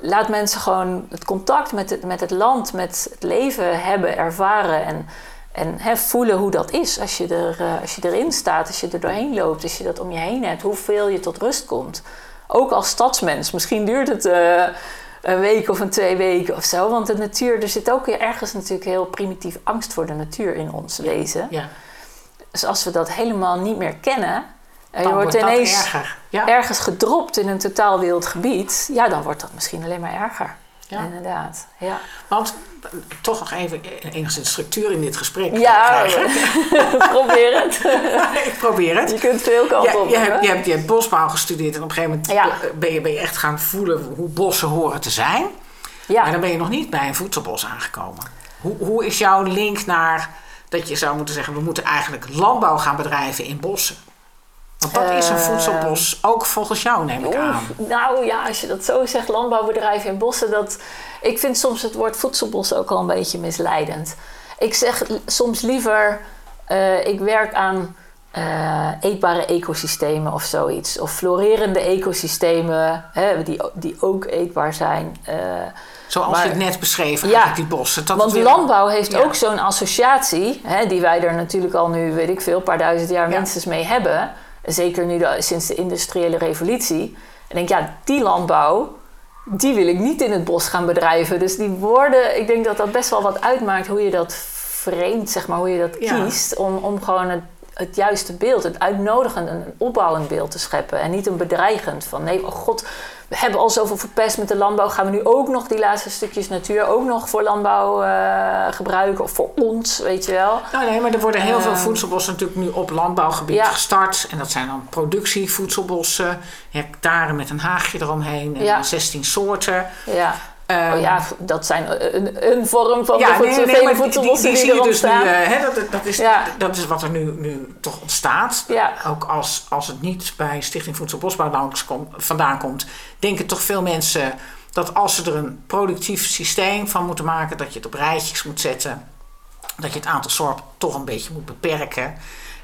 laat mensen gewoon het contact met het, met het land, met het leven hebben, ervaren. En, en hè, voelen hoe dat is als je, er, eh, als je erin staat, als je er doorheen loopt, als je dat om je heen hebt, hoeveel je tot rust komt. Ook als stadsmens. Misschien duurt het eh, een week of een twee weken of zo. Want de natuur, er zit ook ergens natuurlijk heel primitief angst voor de natuur in ons wezen. Ja, Dus als we dat helemaal niet meer kennen. En je wordt ineens erger. Ja. ergens gedropt in een totaal wild gebied. Ja, dan wordt dat misschien alleen maar erger. Ja. Inderdaad. Ja, Want toch nog even enigszins structuur in dit gesprek ja probeer het. ik probeer het. Je kunt veel kanten Ja, op. je, hebt, je, hebt, je hebt bosbouw gestudeerd en op een gegeven moment Ja. ben, je, ben je echt gaan voelen hoe bossen horen te zijn. Maar ja. dan ben je nog niet bij een voedselbos aangekomen. Hoe, hoe is jouw link naar dat je zou moeten zeggen, we moeten eigenlijk landbouw gaan bedrijven in bossen? Want wat is een Eh, voedselbos? Ook volgens jou neem ik aan. Nou ja, als je dat zo zegt, landbouwbedrijven in bossen, dat, ik vind soms het woord voedselbos ook al een beetje misleidend. Ik zeg soms liever, eh, ik werk aan eh, eetbare ecosystemen of zoiets. Of florerende ecosystemen hè, die, die ook eetbaar zijn. Zoals maar- je het net beschreef, Ja, die bossen. Dat want weer- landbouw heeft Ja. ook zo'n associatie, hè, die wij er natuurlijk al nu, weet ik veel, een paar duizend jaar Ja. minstens mee hebben. Zeker nu de- sinds de industriële revolutie. En ik denk, ja, die landbouw, die wil ik niet in het bos gaan bedrijven. Dus die woorden, ik denk dat dat best wel wat uitmaakt hoe je dat vreemd, zeg maar, hoe je dat Ja. kiest. Om, om gewoon het, het juiste beeld, het uitnodigend, een opbouwend beeld te scheppen. En niet een bedreigend van, nee, oh god, we hebben al zoveel verpest met de landbouw. Gaan we nu ook nog die laatste stukjes natuur ook nog voor landbouw eh, gebruiken? Of voor ons, weet je wel? Nou nee, maar er worden heel veel Ehm. voedselbossen natuurlijk nu op landbouwgebied Ja. gestart. En dat zijn dan productievoedselbossen, hectare met een haagje eromheen en Ja. dan 16 soorten. Ja. Oh ja, dat zijn een, een vorm van de ja, nee, voedsel, nee, vele maar die, die, dus nu, eh, hè, dat, dat, is, Ja. dat is wat er nu, nu toch ontstaat. Ja. Ook als, als het niet bij Stichting Voedselbosbouw kom- vandaan komt, denken toch veel mensen dat als ze er een productief systeem van moeten maken, dat je het op rijtjes moet zetten, dat je het aantal soorten toch een beetje moet beperken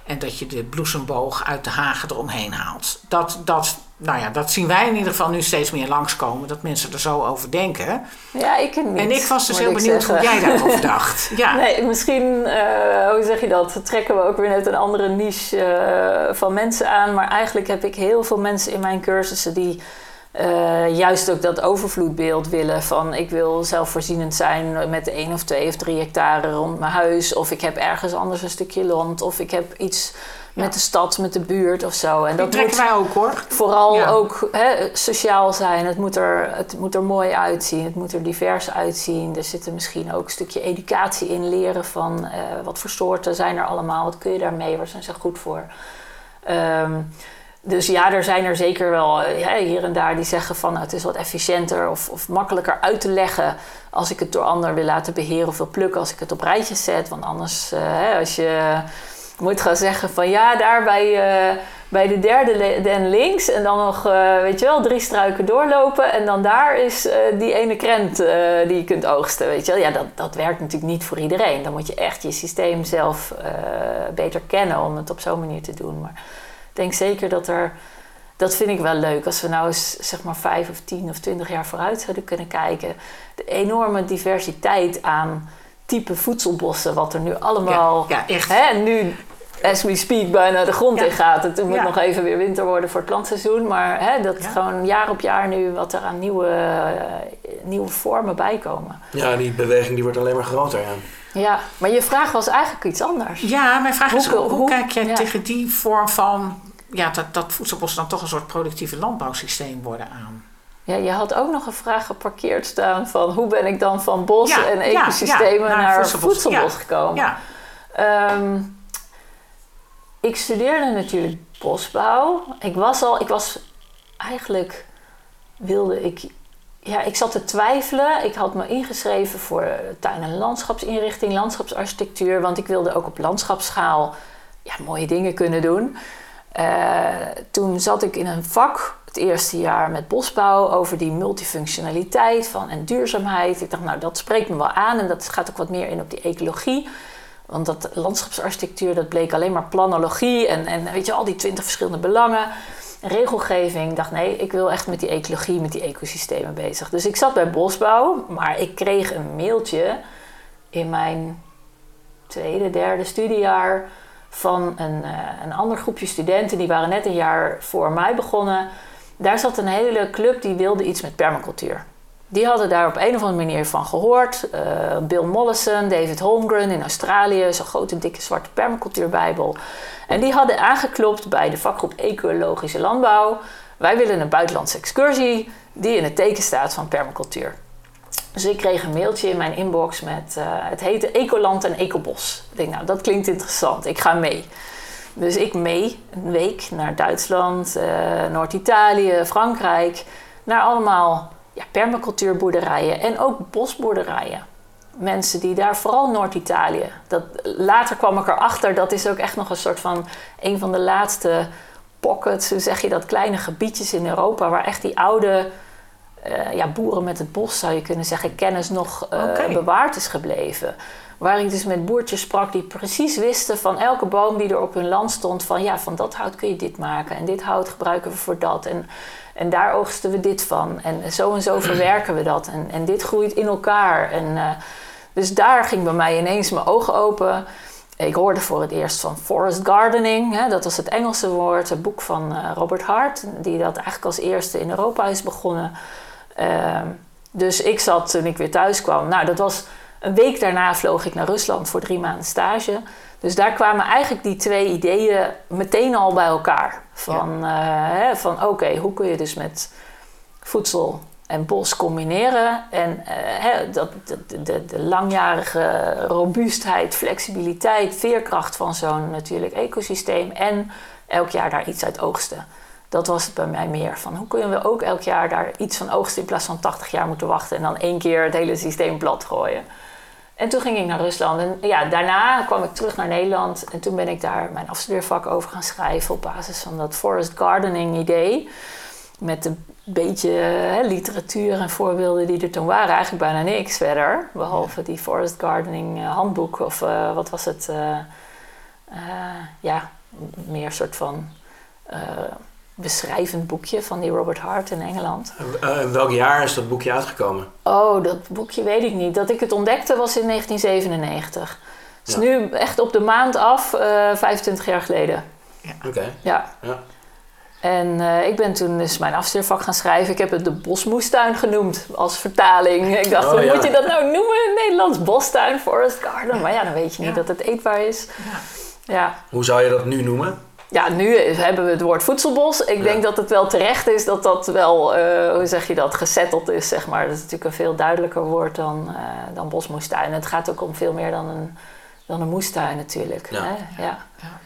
en dat je de bloesemboog uit de hagen eromheen haalt. Dat, dat, nou ja, dat zien wij in ieder geval nu steeds meer langskomen, dat mensen er zo over denken. Ja, ik niet. en ik was dus heel benieuwd hoe jij daarover dacht. Ja. Nee, misschien, eh, hoe zeg je dat? Trekken we ook weer net een andere niche eh, van mensen aan. Maar eigenlijk heb ik heel veel mensen in mijn cursussen die eh, juist ook dat overvloedbeeld willen. Van ik wil zelfvoorzienend zijn met één of twee of drie hectare rond mijn huis. Of ik heb ergens anders een stukje land. Of ik heb iets met de stad, met de buurt of zo. En Dat trekken wij ook hoor. Vooral ook hè, sociaal zijn. Het moet, er, het moet er mooi uitzien. Het moet er divers uitzien. Er zit er misschien ook een stukje educatie in. Leren van eh, wat voor soorten zijn er allemaal. Wat kun je daarmee? Waar zijn ze goed voor? Ehm, dus ja, er zijn er zeker wel hè, hier en daar die zeggen van nou, het is wat efficiënter of, of makkelijker uit te leggen als ik het door anderen wil laten beheren of wil plukken als ik het op rijtjes zet. Want anders, eh, hè, als je moet gaan zeggen van ja, daar bij, eh, bij de derde den links en dan nog, eh, weet je wel, drie struiken doorlopen en dan daar is eh, die ene krent die je kunt oogsten, weet je wel. Ja, dat, dat werkt natuurlijk niet voor iedereen. Dan moet je echt je systeem zelf beter kennen om het op zo'n manier te doen. Maar ik denk zeker dat er, dat vind ik wel leuk, als we nou eens zeg maar vijf of tien of twintig jaar vooruit zouden kunnen kijken. De enorme diversiteit aan type voedselbossen, wat er nu allemaal... Ja, ja, echt. Hè, en nu, as we speak, bijna de grond Ja. in gaat. Het moet Ja. nog even weer winter worden voor het plantseizoen. Maar hè, dat Ja. gewoon jaar op jaar nu wat er aan nieuwe, eh, nieuwe vormen bijkomen. Ja, die beweging die wordt alleen maar groter. Ja. Ja, maar je vraag was eigenlijk iets anders. Ja, mijn vraag is, Hoe- hoe, hoe- kijk jij ja. tegen die vorm van... Ja, dat, dat voedselbossen dan toch een soort productieve landbouwsysteem worden aan? Ja, je had ook nog een vraag geparkeerd staan van hoe ben ik dan van bos Ja, en ecosystemen ja, naar naar, voedselbos. voedselbos Ja. gekomen. Ja, Ehm, ik studeerde natuurlijk bosbouw. Ik was al, ik was eigenlijk wilde ik, ja, ik zat te twijfelen. Ik had me ingeschreven voor tuin- en landschapsinrichting, landschapsarchitectuur, want ik wilde ook op landschapsschaal ja, mooie dingen kunnen doen. Eh, toen zat ik in een vak het eerste jaar met bosbouw over die multifunctionaliteit van, en duurzaamheid. Ik dacht, nou, dat spreekt me wel aan en dat gaat ook wat meer in op die ecologie. Want dat landschapsarchitectuur, dat bleek alleen maar planologie en, en weet je, al die twintig verschillende belangen. En regelgeving, ik dacht nee, ik wil echt met die ecologie, met die ecosystemen bezig. Dus ik zat bij bosbouw, maar ik kreeg een mailtje in mijn tweede, derde studiejaar van een, eh, een ander groepje studenten. Die waren net een jaar voor mij begonnen. Daar zat een hele club die wilde iets met permacultuur. Die hadden daar op een of andere manier van gehoord. Eh, Bill Mollison, David Holmgren in Australië, zo'n grote dikke zwarte permacultuurbijbel. En die hadden aangeklopt bij de vakgroep Ecologische Landbouw. Wij willen een buitenlandse excursie die in het teken staat van permacultuur. Dus ik kreeg een mailtje in mijn inbox met, eh, het heette Ecoland en Ecobos. Ik denk, nou, dat klinkt interessant, ik ga mee. Dus ik mee, een week naar Duitsland, eh, Noord-Italië, Frankrijk. Naar allemaal ja, permacultuurboerderijen en ook bosboerderijen. Mensen die daar, vooral Noord-Italië. Dat, later kwam ik erachter, dat is ook echt nog een soort van... een van de laatste pockets, hoe zeg je dat, kleine gebiedjes in Europa... waar echt die oude eh, ja, boeren met het bos, zou je kunnen zeggen, kennis nog eh, bewaard is gebleven. Waar ik dus met boertjes sprak die precies wisten van elke boom die er op hun land stond: van ja, van dat hout kun je dit maken en dit hout gebruiken we voor dat. En, en daar oogsten we dit van. En zo en zo verwerken we dat. En, en dit groeit in elkaar. En, eh, dus daar ging bij mij ineens mijn ogen open. ik hoorde voor het eerst van forest gardening. Hè, dat was het Engelse woord. Het boek van eh, Robert Hart. Die dat eigenlijk als eerste in Europa is begonnen. Ehm, dus ik zat toen ik weer thuis kwam. Nou, dat was een week daarna vloog ik naar Rusland voor drie maanden stage. Dus daar kwamen eigenlijk die twee ideeën meteen al bij elkaar. Van, eh, hè, van oké, hoe kun je dus met voedsel en bos combineren. En eh, hè, dat, de, de, de, langjarige robuustheid, flexibiliteit, veerkracht van zo'n natuurlijk ecosysteem. En elk jaar daar iets uit oogsten. Dat was het bij mij meer. Van hoe kunnen we ook elk jaar daar iets van oogsten in plaats van 80 jaar moeten wachten en dan één keer het hele systeem plat gooien. En toen ging ik naar Rusland. En ja, daarna kwam ik terug naar Nederland. En toen ben ik daar mijn afstudeervak over gaan schrijven op basis van dat forest gardening idee. Met een beetje hè, literatuur en voorbeelden die er toen waren. Eigenlijk bijna niks verder. Behalve die forest gardening uh, handboek of uh, wat was het? Uh, ja, meer soort van beschrijvend boekje van die Robert Hart in Engeland. in welk jaar is dat boekje uitgekomen? Oh, dat boekje weet ik niet. Dat ik het ontdekte was in 1997. Dus ja. nu echt op de maand af, 25 jaar geleden. Ja. Oké. Ja. ja. En uh, ik ben toen dus mijn afstudeervak gaan schrijven. Ik heb het de bosmoestuin genoemd als vertaling. Ik dacht, Oh, hoe ja. moet je dat nou noemen? Nederlands bostuin, forest garden. Maar ja, dan weet je niet dat het eetbaar is. Ja. Hoe zou je dat nu noemen? Ja, nu hebben we het woord voedselbos. Ik Ja. denk dat het wel terecht is dat dat wel, eh, hoe zeg je dat, gesetteld is, zeg maar. Dat is natuurlijk een veel duidelijker woord dan, eh, dan bosmoestuin. Het gaat ook om veel meer dan een, dan een moestuin natuurlijk. Ja. Hè? Ja.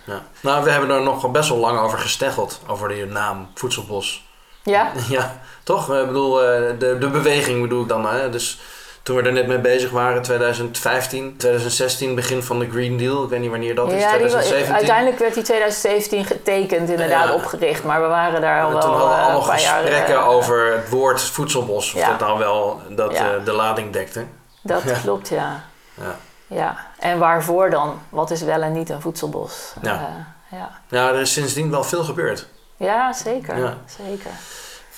Ja. Nou, we hebben er nog best wel lang over gesteggeld, over die naam Voedselbos. ja? Ja, toch? Ik bedoel, eh, de, de beweging bedoel ik dan. Hè? Dus toen we er net mee bezig waren, 2015, 2016, begin van de Green Deal. Ik weet niet wanneer dat is, Ja, die, wa- 2017. uiteindelijk werd die 2017 getekend, inderdaad, Ja. opgericht. Maar we waren daar al En wel toen hadden we eh, allemaal gesprekken eh, over het woord voedselbos. Of Ja. dat nou wel dat, eh, de lading dekte. Dat klopt, ja. Ja. ja. En waarvoor dan? Wat is wel en niet een voedselbos? Ja. Ja. ja, er is sindsdien wel veel gebeurd. ja, zeker. Ja. zeker.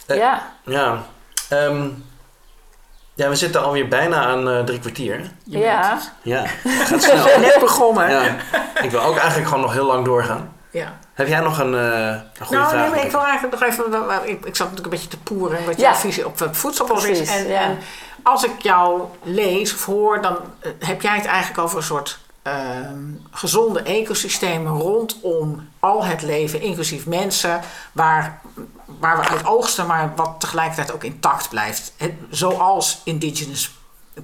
Ja. Ja, ehm, ja we zitten alweer bijna aan eh, drie kwartier. Je Ja. merkt het. Ja, gaat snel. Net begonnen. ja. Ik wil ook eigenlijk gewoon nog heel lang doorgaan. Ja. Heb jij nog een, eh, een goede Nou, vraag? nee, maar ik wil eigenlijk nog even. Ik, ik zat natuurlijk een beetje te poeren wat Ja. jouw visie op het voedselbos is. En, ja. en als ik jou lees of hoor, dan eh, heb jij het eigenlijk over een soort ehm, gezonde ecosystemen rondom al het leven, inclusief mensen, waar, waar we uit oogsten, maar wat tegelijkertijd ook intact blijft. Zoals indigenous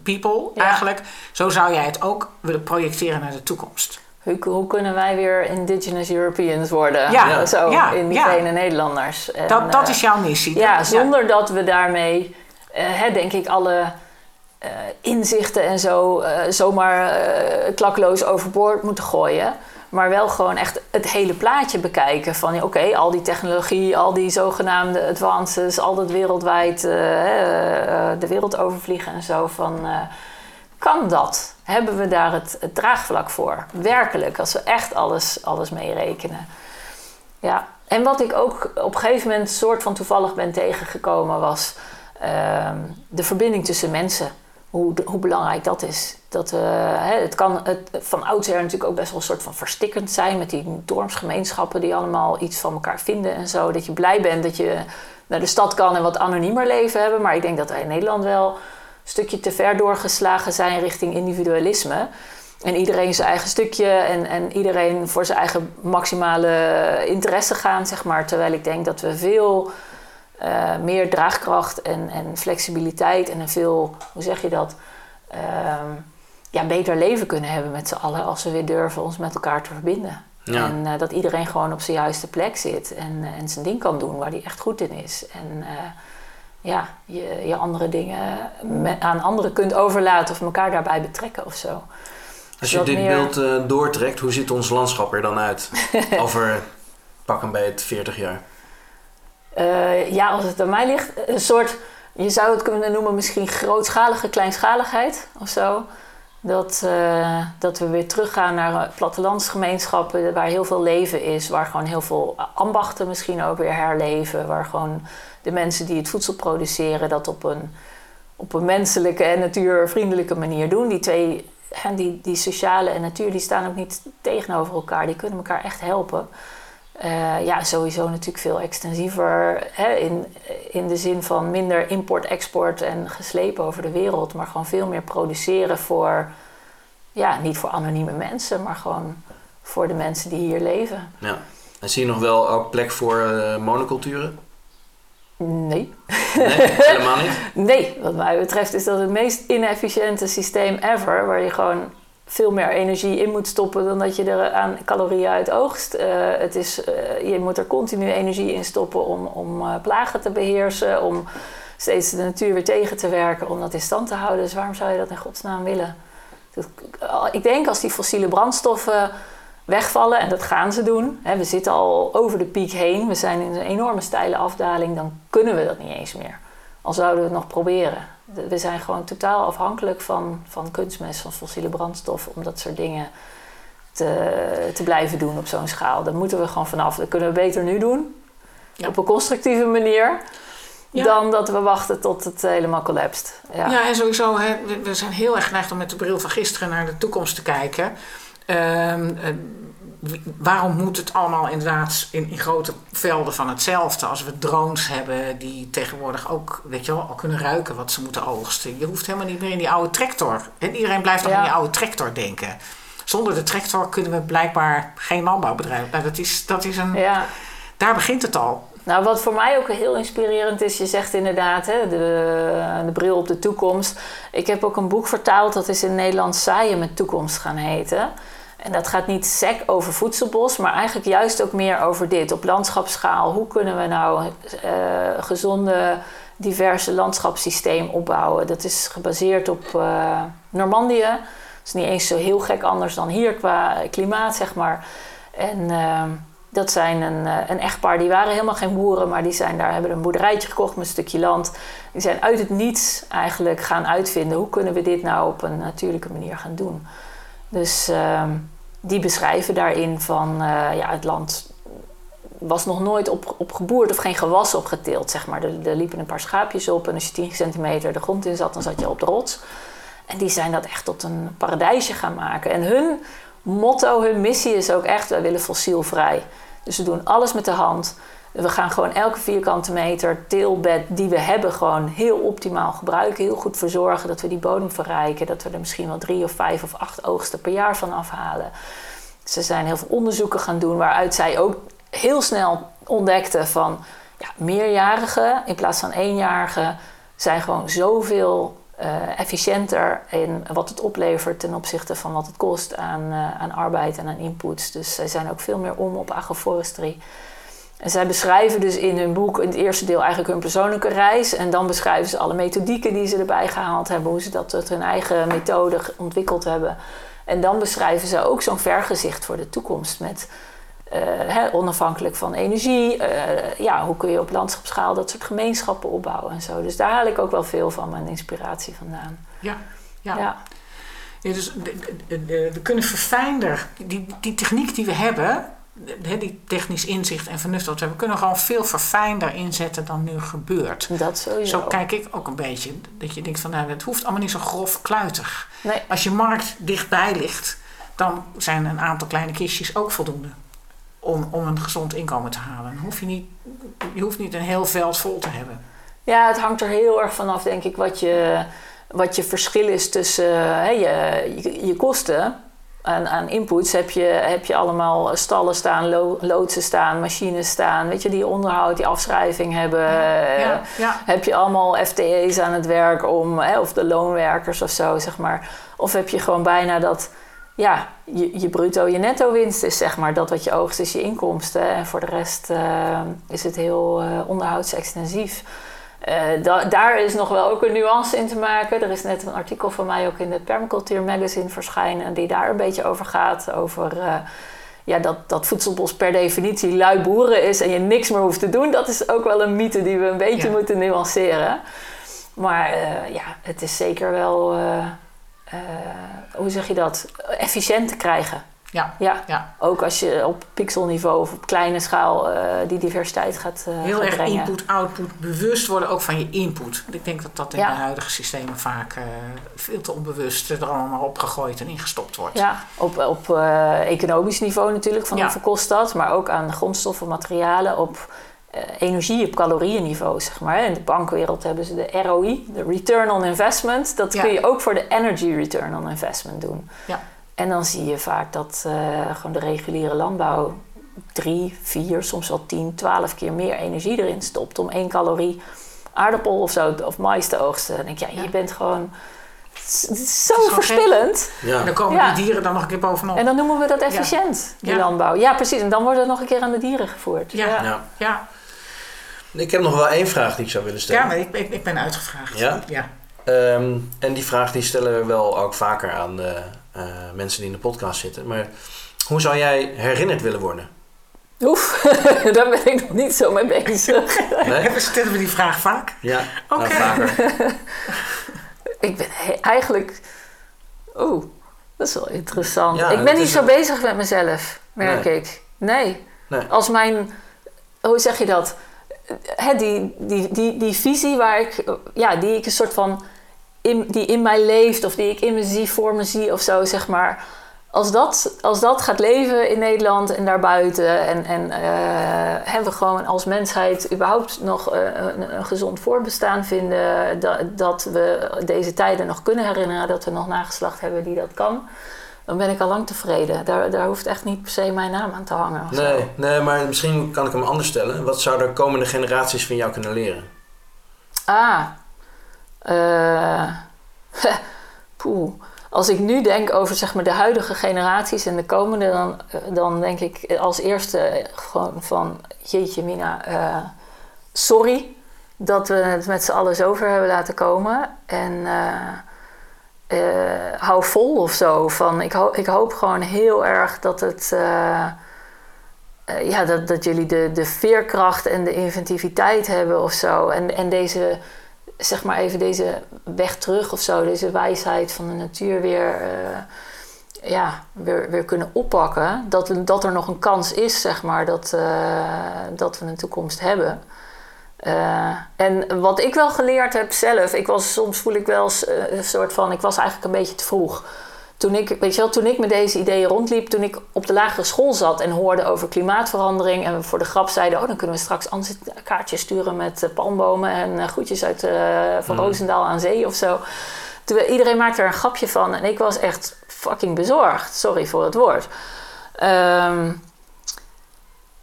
people Ja. eigenlijk. Zo zou jij het ook willen projecteren naar de toekomst. Hoe, hoe kunnen wij weer indigenous Europeans worden? Ja, Zo, ja, indigene Nederlanders. En, Dat, dat eh, is jouw missie. Ja, Dat- zonder dat we daarmee, eh, hè, denk ik, alle eh, inzichten en zo zomaar klakloos overboord moeten gooien. Maar wel gewoon echt het hele plaatje bekijken. Van oké, al die technologie, al die zogenaamde advances, al dat wereldwijd eh, eh, eh, de wereld overvliegen en zo. Van, kan dat? Hebben we daar het, het draagvlak voor? Werkelijk, als we echt alles, alles meerekenen. Ja, en wat ik ook op een gegeven moment soort van toevallig ben tegengekomen was ehm, de verbinding tussen mensen. Hoe, hoe belangrijk dat is. Dat, eh, hè, het kan het, van oudsher natuurlijk ook best wel een soort van verstikkend zijn met die dorpsgemeenschappen die allemaal iets van elkaar vinden en zo. Dat je blij bent dat je naar de stad kan en wat anoniemer leven hebben. Maar ik denk dat wij in Nederland wel een stukje te ver doorgeslagen zijn richting individualisme. En iedereen zijn eigen stukje en, en iedereen voor zijn eigen maximale interesse gaan, zeg maar. Terwijl ik denk dat we veel eh, meer draagkracht en, en flexibiliteit en een veel, hoe zeg je dat, Ehm, ja, beter leven kunnen hebben met z'n allen als we weer durven ons met elkaar te verbinden. Ja. En eh, dat iedereen gewoon op zijn juiste plek zit en, eh, en zijn ding kan doen waar hij echt goed in is. En ja, je, je andere dingen me- aan anderen kunt overlaten of elkaar daarbij betrekken of zo. Als je wat dit meer- beeld doortrekt, hoe ziet ons landschap er dan uit? Over pak een beet 40 jaar. Eh, ja, als het aan mij ligt, een soort, je zou het kunnen noemen misschien grootschalige kleinschaligheid of zo. Dat, eh, dat we weer teruggaan naar eh, plattelandsgemeenschappen waar heel veel leven is, waar gewoon heel veel ambachten misschien ook weer herleven, waar gewoon de mensen die het voedsel produceren dat op een, op een menselijke en natuurvriendelijke manier doen. Die twee die, die sociale en natuur die staan ook niet tegenover elkaar. Die kunnen elkaar echt helpen. Uh, ja, sowieso natuurlijk veel extensiever. Hè, in, in de zin van minder import-export en geslepen over de wereld. Maar gewoon veel meer produceren voor, ja, niet voor anonieme mensen, maar gewoon voor de mensen die hier leven. Ja. En zie je nog wel ook plek voor uh, monoculturen? Nee. Nee, helemaal niet? nee, wat mij betreft is dat het meest inefficiënte systeem ever. Waar je gewoon veel meer energie in moet stoppen dan dat je er aan calorieën uit oogst. Uh, het is, uh, je moet er continu energie in stoppen om, om uh, plagen te beheersen, om steeds de natuur weer tegen te werken, om dat in stand te houden. Dus waarom zou je dat in godsnaam willen? Ik denk als die fossiele brandstoffen wegvallen, en dat gaan ze doen. Hè, we zitten al over de piek heen, we zijn in een enorme steile afdaling, dan kunnen we dat niet eens meer. Al zouden we het nog proberen. We zijn gewoon totaal afhankelijk van, van kunstmest, van fossiele brandstof, om dat soort dingen te, te blijven doen op zo'n schaal. Daar moeten we gewoon vanaf. Dat kunnen we beter nu doen, ja. op een constructieve manier. Ja. Dan dat we wachten tot het helemaal collapst. Ja, ja en sowieso, hè, we zijn heel erg geneigd om met de bril van gisteren naar de toekomst te kijken. Uh, waarom moet het allemaal inderdaad in, in, grote velden van hetzelfde? Als we drones hebben die tegenwoordig ook, weet je wel, al kunnen ruiken wat ze moeten oogsten. Je hoeft helemaal niet meer in die oude tractor. En iedereen blijft nog ja. in die oude tractor denken. Zonder de tractor kunnen we blijkbaar geen landbouwbedrijf. Nou, dat is, dat is een. Ja. Daar begint het al. Nou, wat voor mij ook heel inspirerend is, je zegt inderdaad hè, de, de bril op de toekomst. Ik heb ook een boek vertaald, dat is in Nederland Saaien met Toekomst gaan heten. En dat gaat niet sec over voedselbos, maar eigenlijk juist ook meer over dit. Op landschapsschaal, hoe kunnen we nou uh, gezonde, diverse landschapssysteem opbouwen? Dat is gebaseerd op uh, Normandië. Dat is niet eens zo heel gek anders dan hier qua klimaat, zeg maar. En uh, dat zijn een, een, echtpaar, die waren helemaal geen boeren, maar die zijn daar, hebben een boerderijtje gekocht met een stukje land. Die zijn uit het niets eigenlijk gaan uitvinden, hoe kunnen we dit nou op een natuurlijke manier gaan doen? Dus ehm, die beschrijven daarin van uh, ja, het land was nog nooit op, op geboerd of geen gewas opgeteeld, zeg maar. Er, er, liepen een paar schaapjes op en als je 10 centimeter de grond in zat, dan zat je op de rots. En die zijn dat echt tot een paradijsje gaan maken. En hun motto, hun missie is ook echt, wij willen fossielvrij. Dus we doen alles met de hand. We gaan gewoon elke vierkante meter teelbed die we hebben gewoon heel optimaal gebruiken. Heel goed verzorgen dat we die bodem verrijken. Dat we er misschien wel drie of vijf of acht oogsten per jaar van afhalen. Ze zijn heel veel onderzoeken gaan doen waaruit zij ook heel snel ontdekten van ja, meerjarigen in plaats van eenjarigen zijn gewoon zoveel uh, efficiënter in wat het oplevert ten opzichte van wat het kost aan, uh, aan arbeid en aan inputs. Dus zij zijn ook veel meer om op agroforestry. En zij beschrijven dus in hun boek, in het eerste deel, eigenlijk hun persoonlijke reis. En dan beschrijven ze alle methodieken die ze erbij gehaald hebben, hoe ze dat tot hun eigen methode ontwikkeld hebben. En dan beschrijven ze ook zo'n vergezicht voor de toekomst met uh, hè, onafhankelijk van energie. Uh, ja, hoe kun je op landschapsschaal dat soort gemeenschappen opbouwen en zo. Dus daar haal ik ook wel veel van mijn inspiratie vandaan. Ja, ja. ja. ja dus we kunnen verfijnder, die, die techniek die we hebben, die technisch inzicht en vernuft dat we hebben, kunnen gewoon veel verfijnder inzetten dan nu gebeurt. Dat sowieso. Zo kijk ik ook een beetje. Dat je denkt van nou, het hoeft allemaal niet zo grof kluitig. Nee. Als je markt dichtbij ligt, dan zijn een aantal kleine kistjes ook voldoende. Om, om een gezond inkomen te halen. Dan hoef je, niet, je hoeft niet een heel veld vol te hebben. Ja, het hangt er heel erg vanaf, denk ik, wat je, wat je verschil is tussen uh, je, je, je kosten aan, aan inputs heb je, heb je allemaal stallen staan, lo, loodsen staan, machines staan, weet je, die onderhoud, die afschrijving hebben. Ja, ja. Heb je allemaal FTE's aan het werk om, hè, of de loonwerkers of zo, zeg maar. Of heb je gewoon bijna dat, ja, je, je bruto, je netto winst is zeg maar dat wat je oogst is je inkomsten. En voor de rest uh, is het heel uh, onderhoudsextensief. Uh, da daar is nog wel ook een nuance in te maken. Er is net een artikel van mij ook in het Permacultuur Magazine verschijnen... die daar een beetje over gaat. Over uh, ja, dat, dat voedselbos per definitie lui boeren is... en je niks meer hoeft te doen. Dat is ook wel een mythe die we een beetje ja. moeten nuanceren. Maar uh, ja, het is zeker wel... hoe zeg je dat? Efficiënt te krijgen. Ja, Ja, ja. ook als je op pixelniveau of op kleine schaal eh, die diversiteit gaat, eh, Heel gaat erg input-output, bewust worden ook van je input. Ik denk dat dat in Ja. de huidige systemen vaak eh, veel te onbewust er allemaal opgegooid en ingestopt wordt. Ja, op, op economisch niveau natuurlijk, van Ja. hoeveel kost dat. Maar ook aan grondstoffen, materialen, op energie, op calorieënniveau, zeg maar. In de bankwereld hebben ze de ROI, de Return on Investment. Dat Ja. kun je ook voor de Energy Return on Investment doen. Ja. En dan zie je vaak dat eh, gewoon de reguliere landbouw drie, vier, soms wel tien, twaalf keer meer energie erin stopt om één calorie aardappel of zo of mais te oogsten. Dan denk je, ja, Ja. je bent gewoon het is zo verspillend. Ja. En dan komen Ja. die dieren dan nog een keer bovenop. En dan noemen we dat efficiënt, die Ja. landbouw. Ja, precies. En dan wordt het nog een keer aan de dieren gevoerd. Ja. Ja. Ja, Ik heb nog wel één vraag die ik zou willen stellen. ja maar ik, ik, ik ben uitgevraagd. Ja? ja. Ehm, en die vraag die stellen we wel ook vaker aan de eh, mensen die in de podcast zitten. Maar hoe zou jij herinnerd willen worden? Oef, daar ben ik nog niet zo mee bezig. Nee? We stellen we die vraag vaak. Ja, Oké. nou, vaker. ik ben eigenlijk... Oeh, dat is wel interessant. Ja, ik ben niet zo een- bezig met mezelf, merk Nee. ik. Nee. Nee. Als mijn... Hoe zeg je dat? Hè, die, die, die, die visie waar ik... Ja, die ik een soort van... In, die in mij leeft of die ik in me zie, voor me zie of zo, zeg maar. Als dat, als dat gaat leven in Nederland en daarbuiten... en, en eh, hebben we gewoon als mensheid überhaupt nog eh, een, een gezond voortbestaan vinden... Dat, dat we deze tijden nog kunnen herinneren... dat we nog nageslacht hebben die dat kan... dan ben ik al lang tevreden. Daar, daar hoeft echt niet per se mijn naam aan te hangen. zo. Nee, nee, maar misschien kan ik hem anders stellen. Wat zouden komende generaties van jou kunnen leren? Ah. Eh. Als ik nu denk over zeg maar, de huidige generaties en de komende, dan, eh, dan denk ik als eerste gewoon van: Jeetje, Mina, eh, sorry dat we het met z'n allen zover hebben laten komen. En hou vol of zo. Van, ik, ik hoop gewoon heel erg dat het. ja, dat, dat jullie de, de veerkracht en de inventiviteit hebben of zo. En, en deze, zeg maar even deze weg terug of zo, deze wijsheid van de natuur weer, eh, ja, weer, weer kunnen oppakken. Dat, dat er nog een kans is, zeg maar, dat, eh, dat we een toekomst hebben. Eh, en wat ik wel geleerd heb zelf, ik was, soms voel ik wel een soort van, ik was eigenlijk een beetje te vroeg. Toen ik, weet je wel, toen ik met deze ideeën rondliep, toen ik op de lagere school zat en hoorde over klimaatverandering en we voor de grap zeiden, oh dan kunnen we straks anders een kaartje sturen met eh, palmbomen en eh, groetjes uit eh, van Mhm. Roosendaal aan zee of zo. Toen, iedereen maakte er een grapje van en ik was echt fucking bezorgd. Sorry voor het woord. Ehm,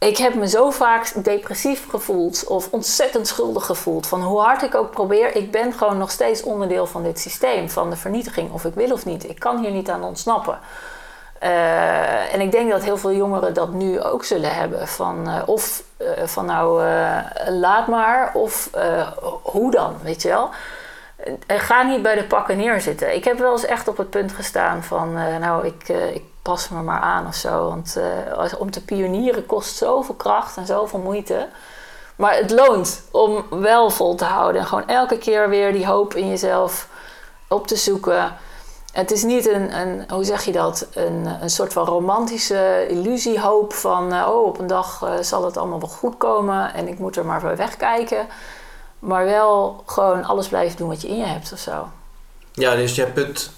ik heb me zo vaak depressief gevoeld of ontzettend schuldig gevoeld. Van hoe hard ik ook probeer, ik ben gewoon nog steeds onderdeel van dit systeem, van de vernietiging, of ik wil of niet. Ik kan hier niet aan ontsnappen. Eh, en ik denk dat heel veel jongeren dat nu ook zullen hebben. Van, eh, of eh, van nou, laat maar, of hoe dan, weet je wel. Ga niet bij de pakken neerzitten. Ik heb wel eens echt op het punt gestaan van, nou, ik, ik pas me maar aan of zo. Want eh, om te pionieren kost zoveel kracht en zoveel moeite. Maar het loont om wel vol te houden. En gewoon elke keer weer die hoop in jezelf op te zoeken. Het is niet een, een hoe zeg je dat, een, een soort van romantische illusiehoop van... eh, oh, op een dag eh, zal het allemaal wel goed komen en ik moet er maar bij wegkijken. Maar wel gewoon alles blijven doen wat je in je hebt of zo. Ja, dus je put,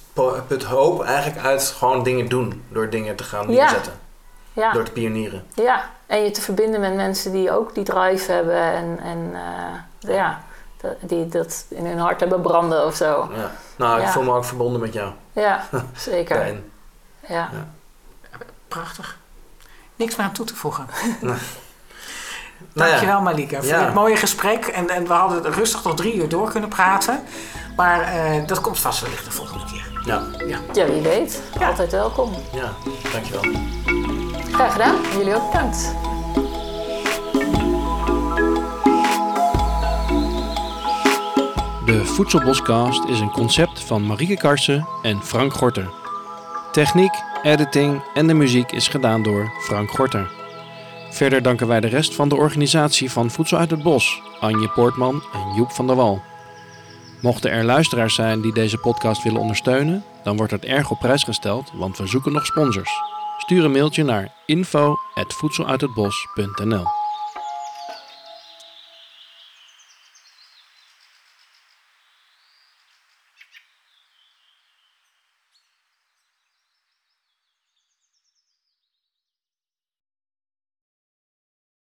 put hoop eigenlijk uit gewoon dingen doen. Door dingen te gaan Ja. neerzetten. Ja. Door te pionieren. Ja, en je te verbinden met mensen die ook die drive hebben en, en eh, ja, dat- die dat in hun hart hebben branden of zo. Ja. Nou, ik Ja. voel me ook verbonden met jou. Ja, zeker. Daarin. Ja. Prachtig. Niks meer aan toe te voegen. Nou Dankjewel ja. Malika voor Ja. dit mooie gesprek. En, en we hadden rustig nog drie uur door kunnen praten. Maar eh, dat komt vast wellicht de volgende keer. Ja. Ja. ja, wie weet. Ja. Altijd welkom. ja, dankjewel. Graag gedaan. Jullie ook bedankt. De Voedselboscast is een concept van Marieke Karsen en Frank Gorter. Techniek, editing en de muziek is gedaan door Frank Gorter. Verder danken wij de rest van de organisatie van Voedsel uit het Bos, Anje Poortman en Joep van der Wal. Mochten er luisteraars zijn die deze podcast willen ondersteunen, dan wordt het erg op prijs gesteld, want we zoeken nog sponsors. Stuur een mailtje naar info.voedseluithetbos.nl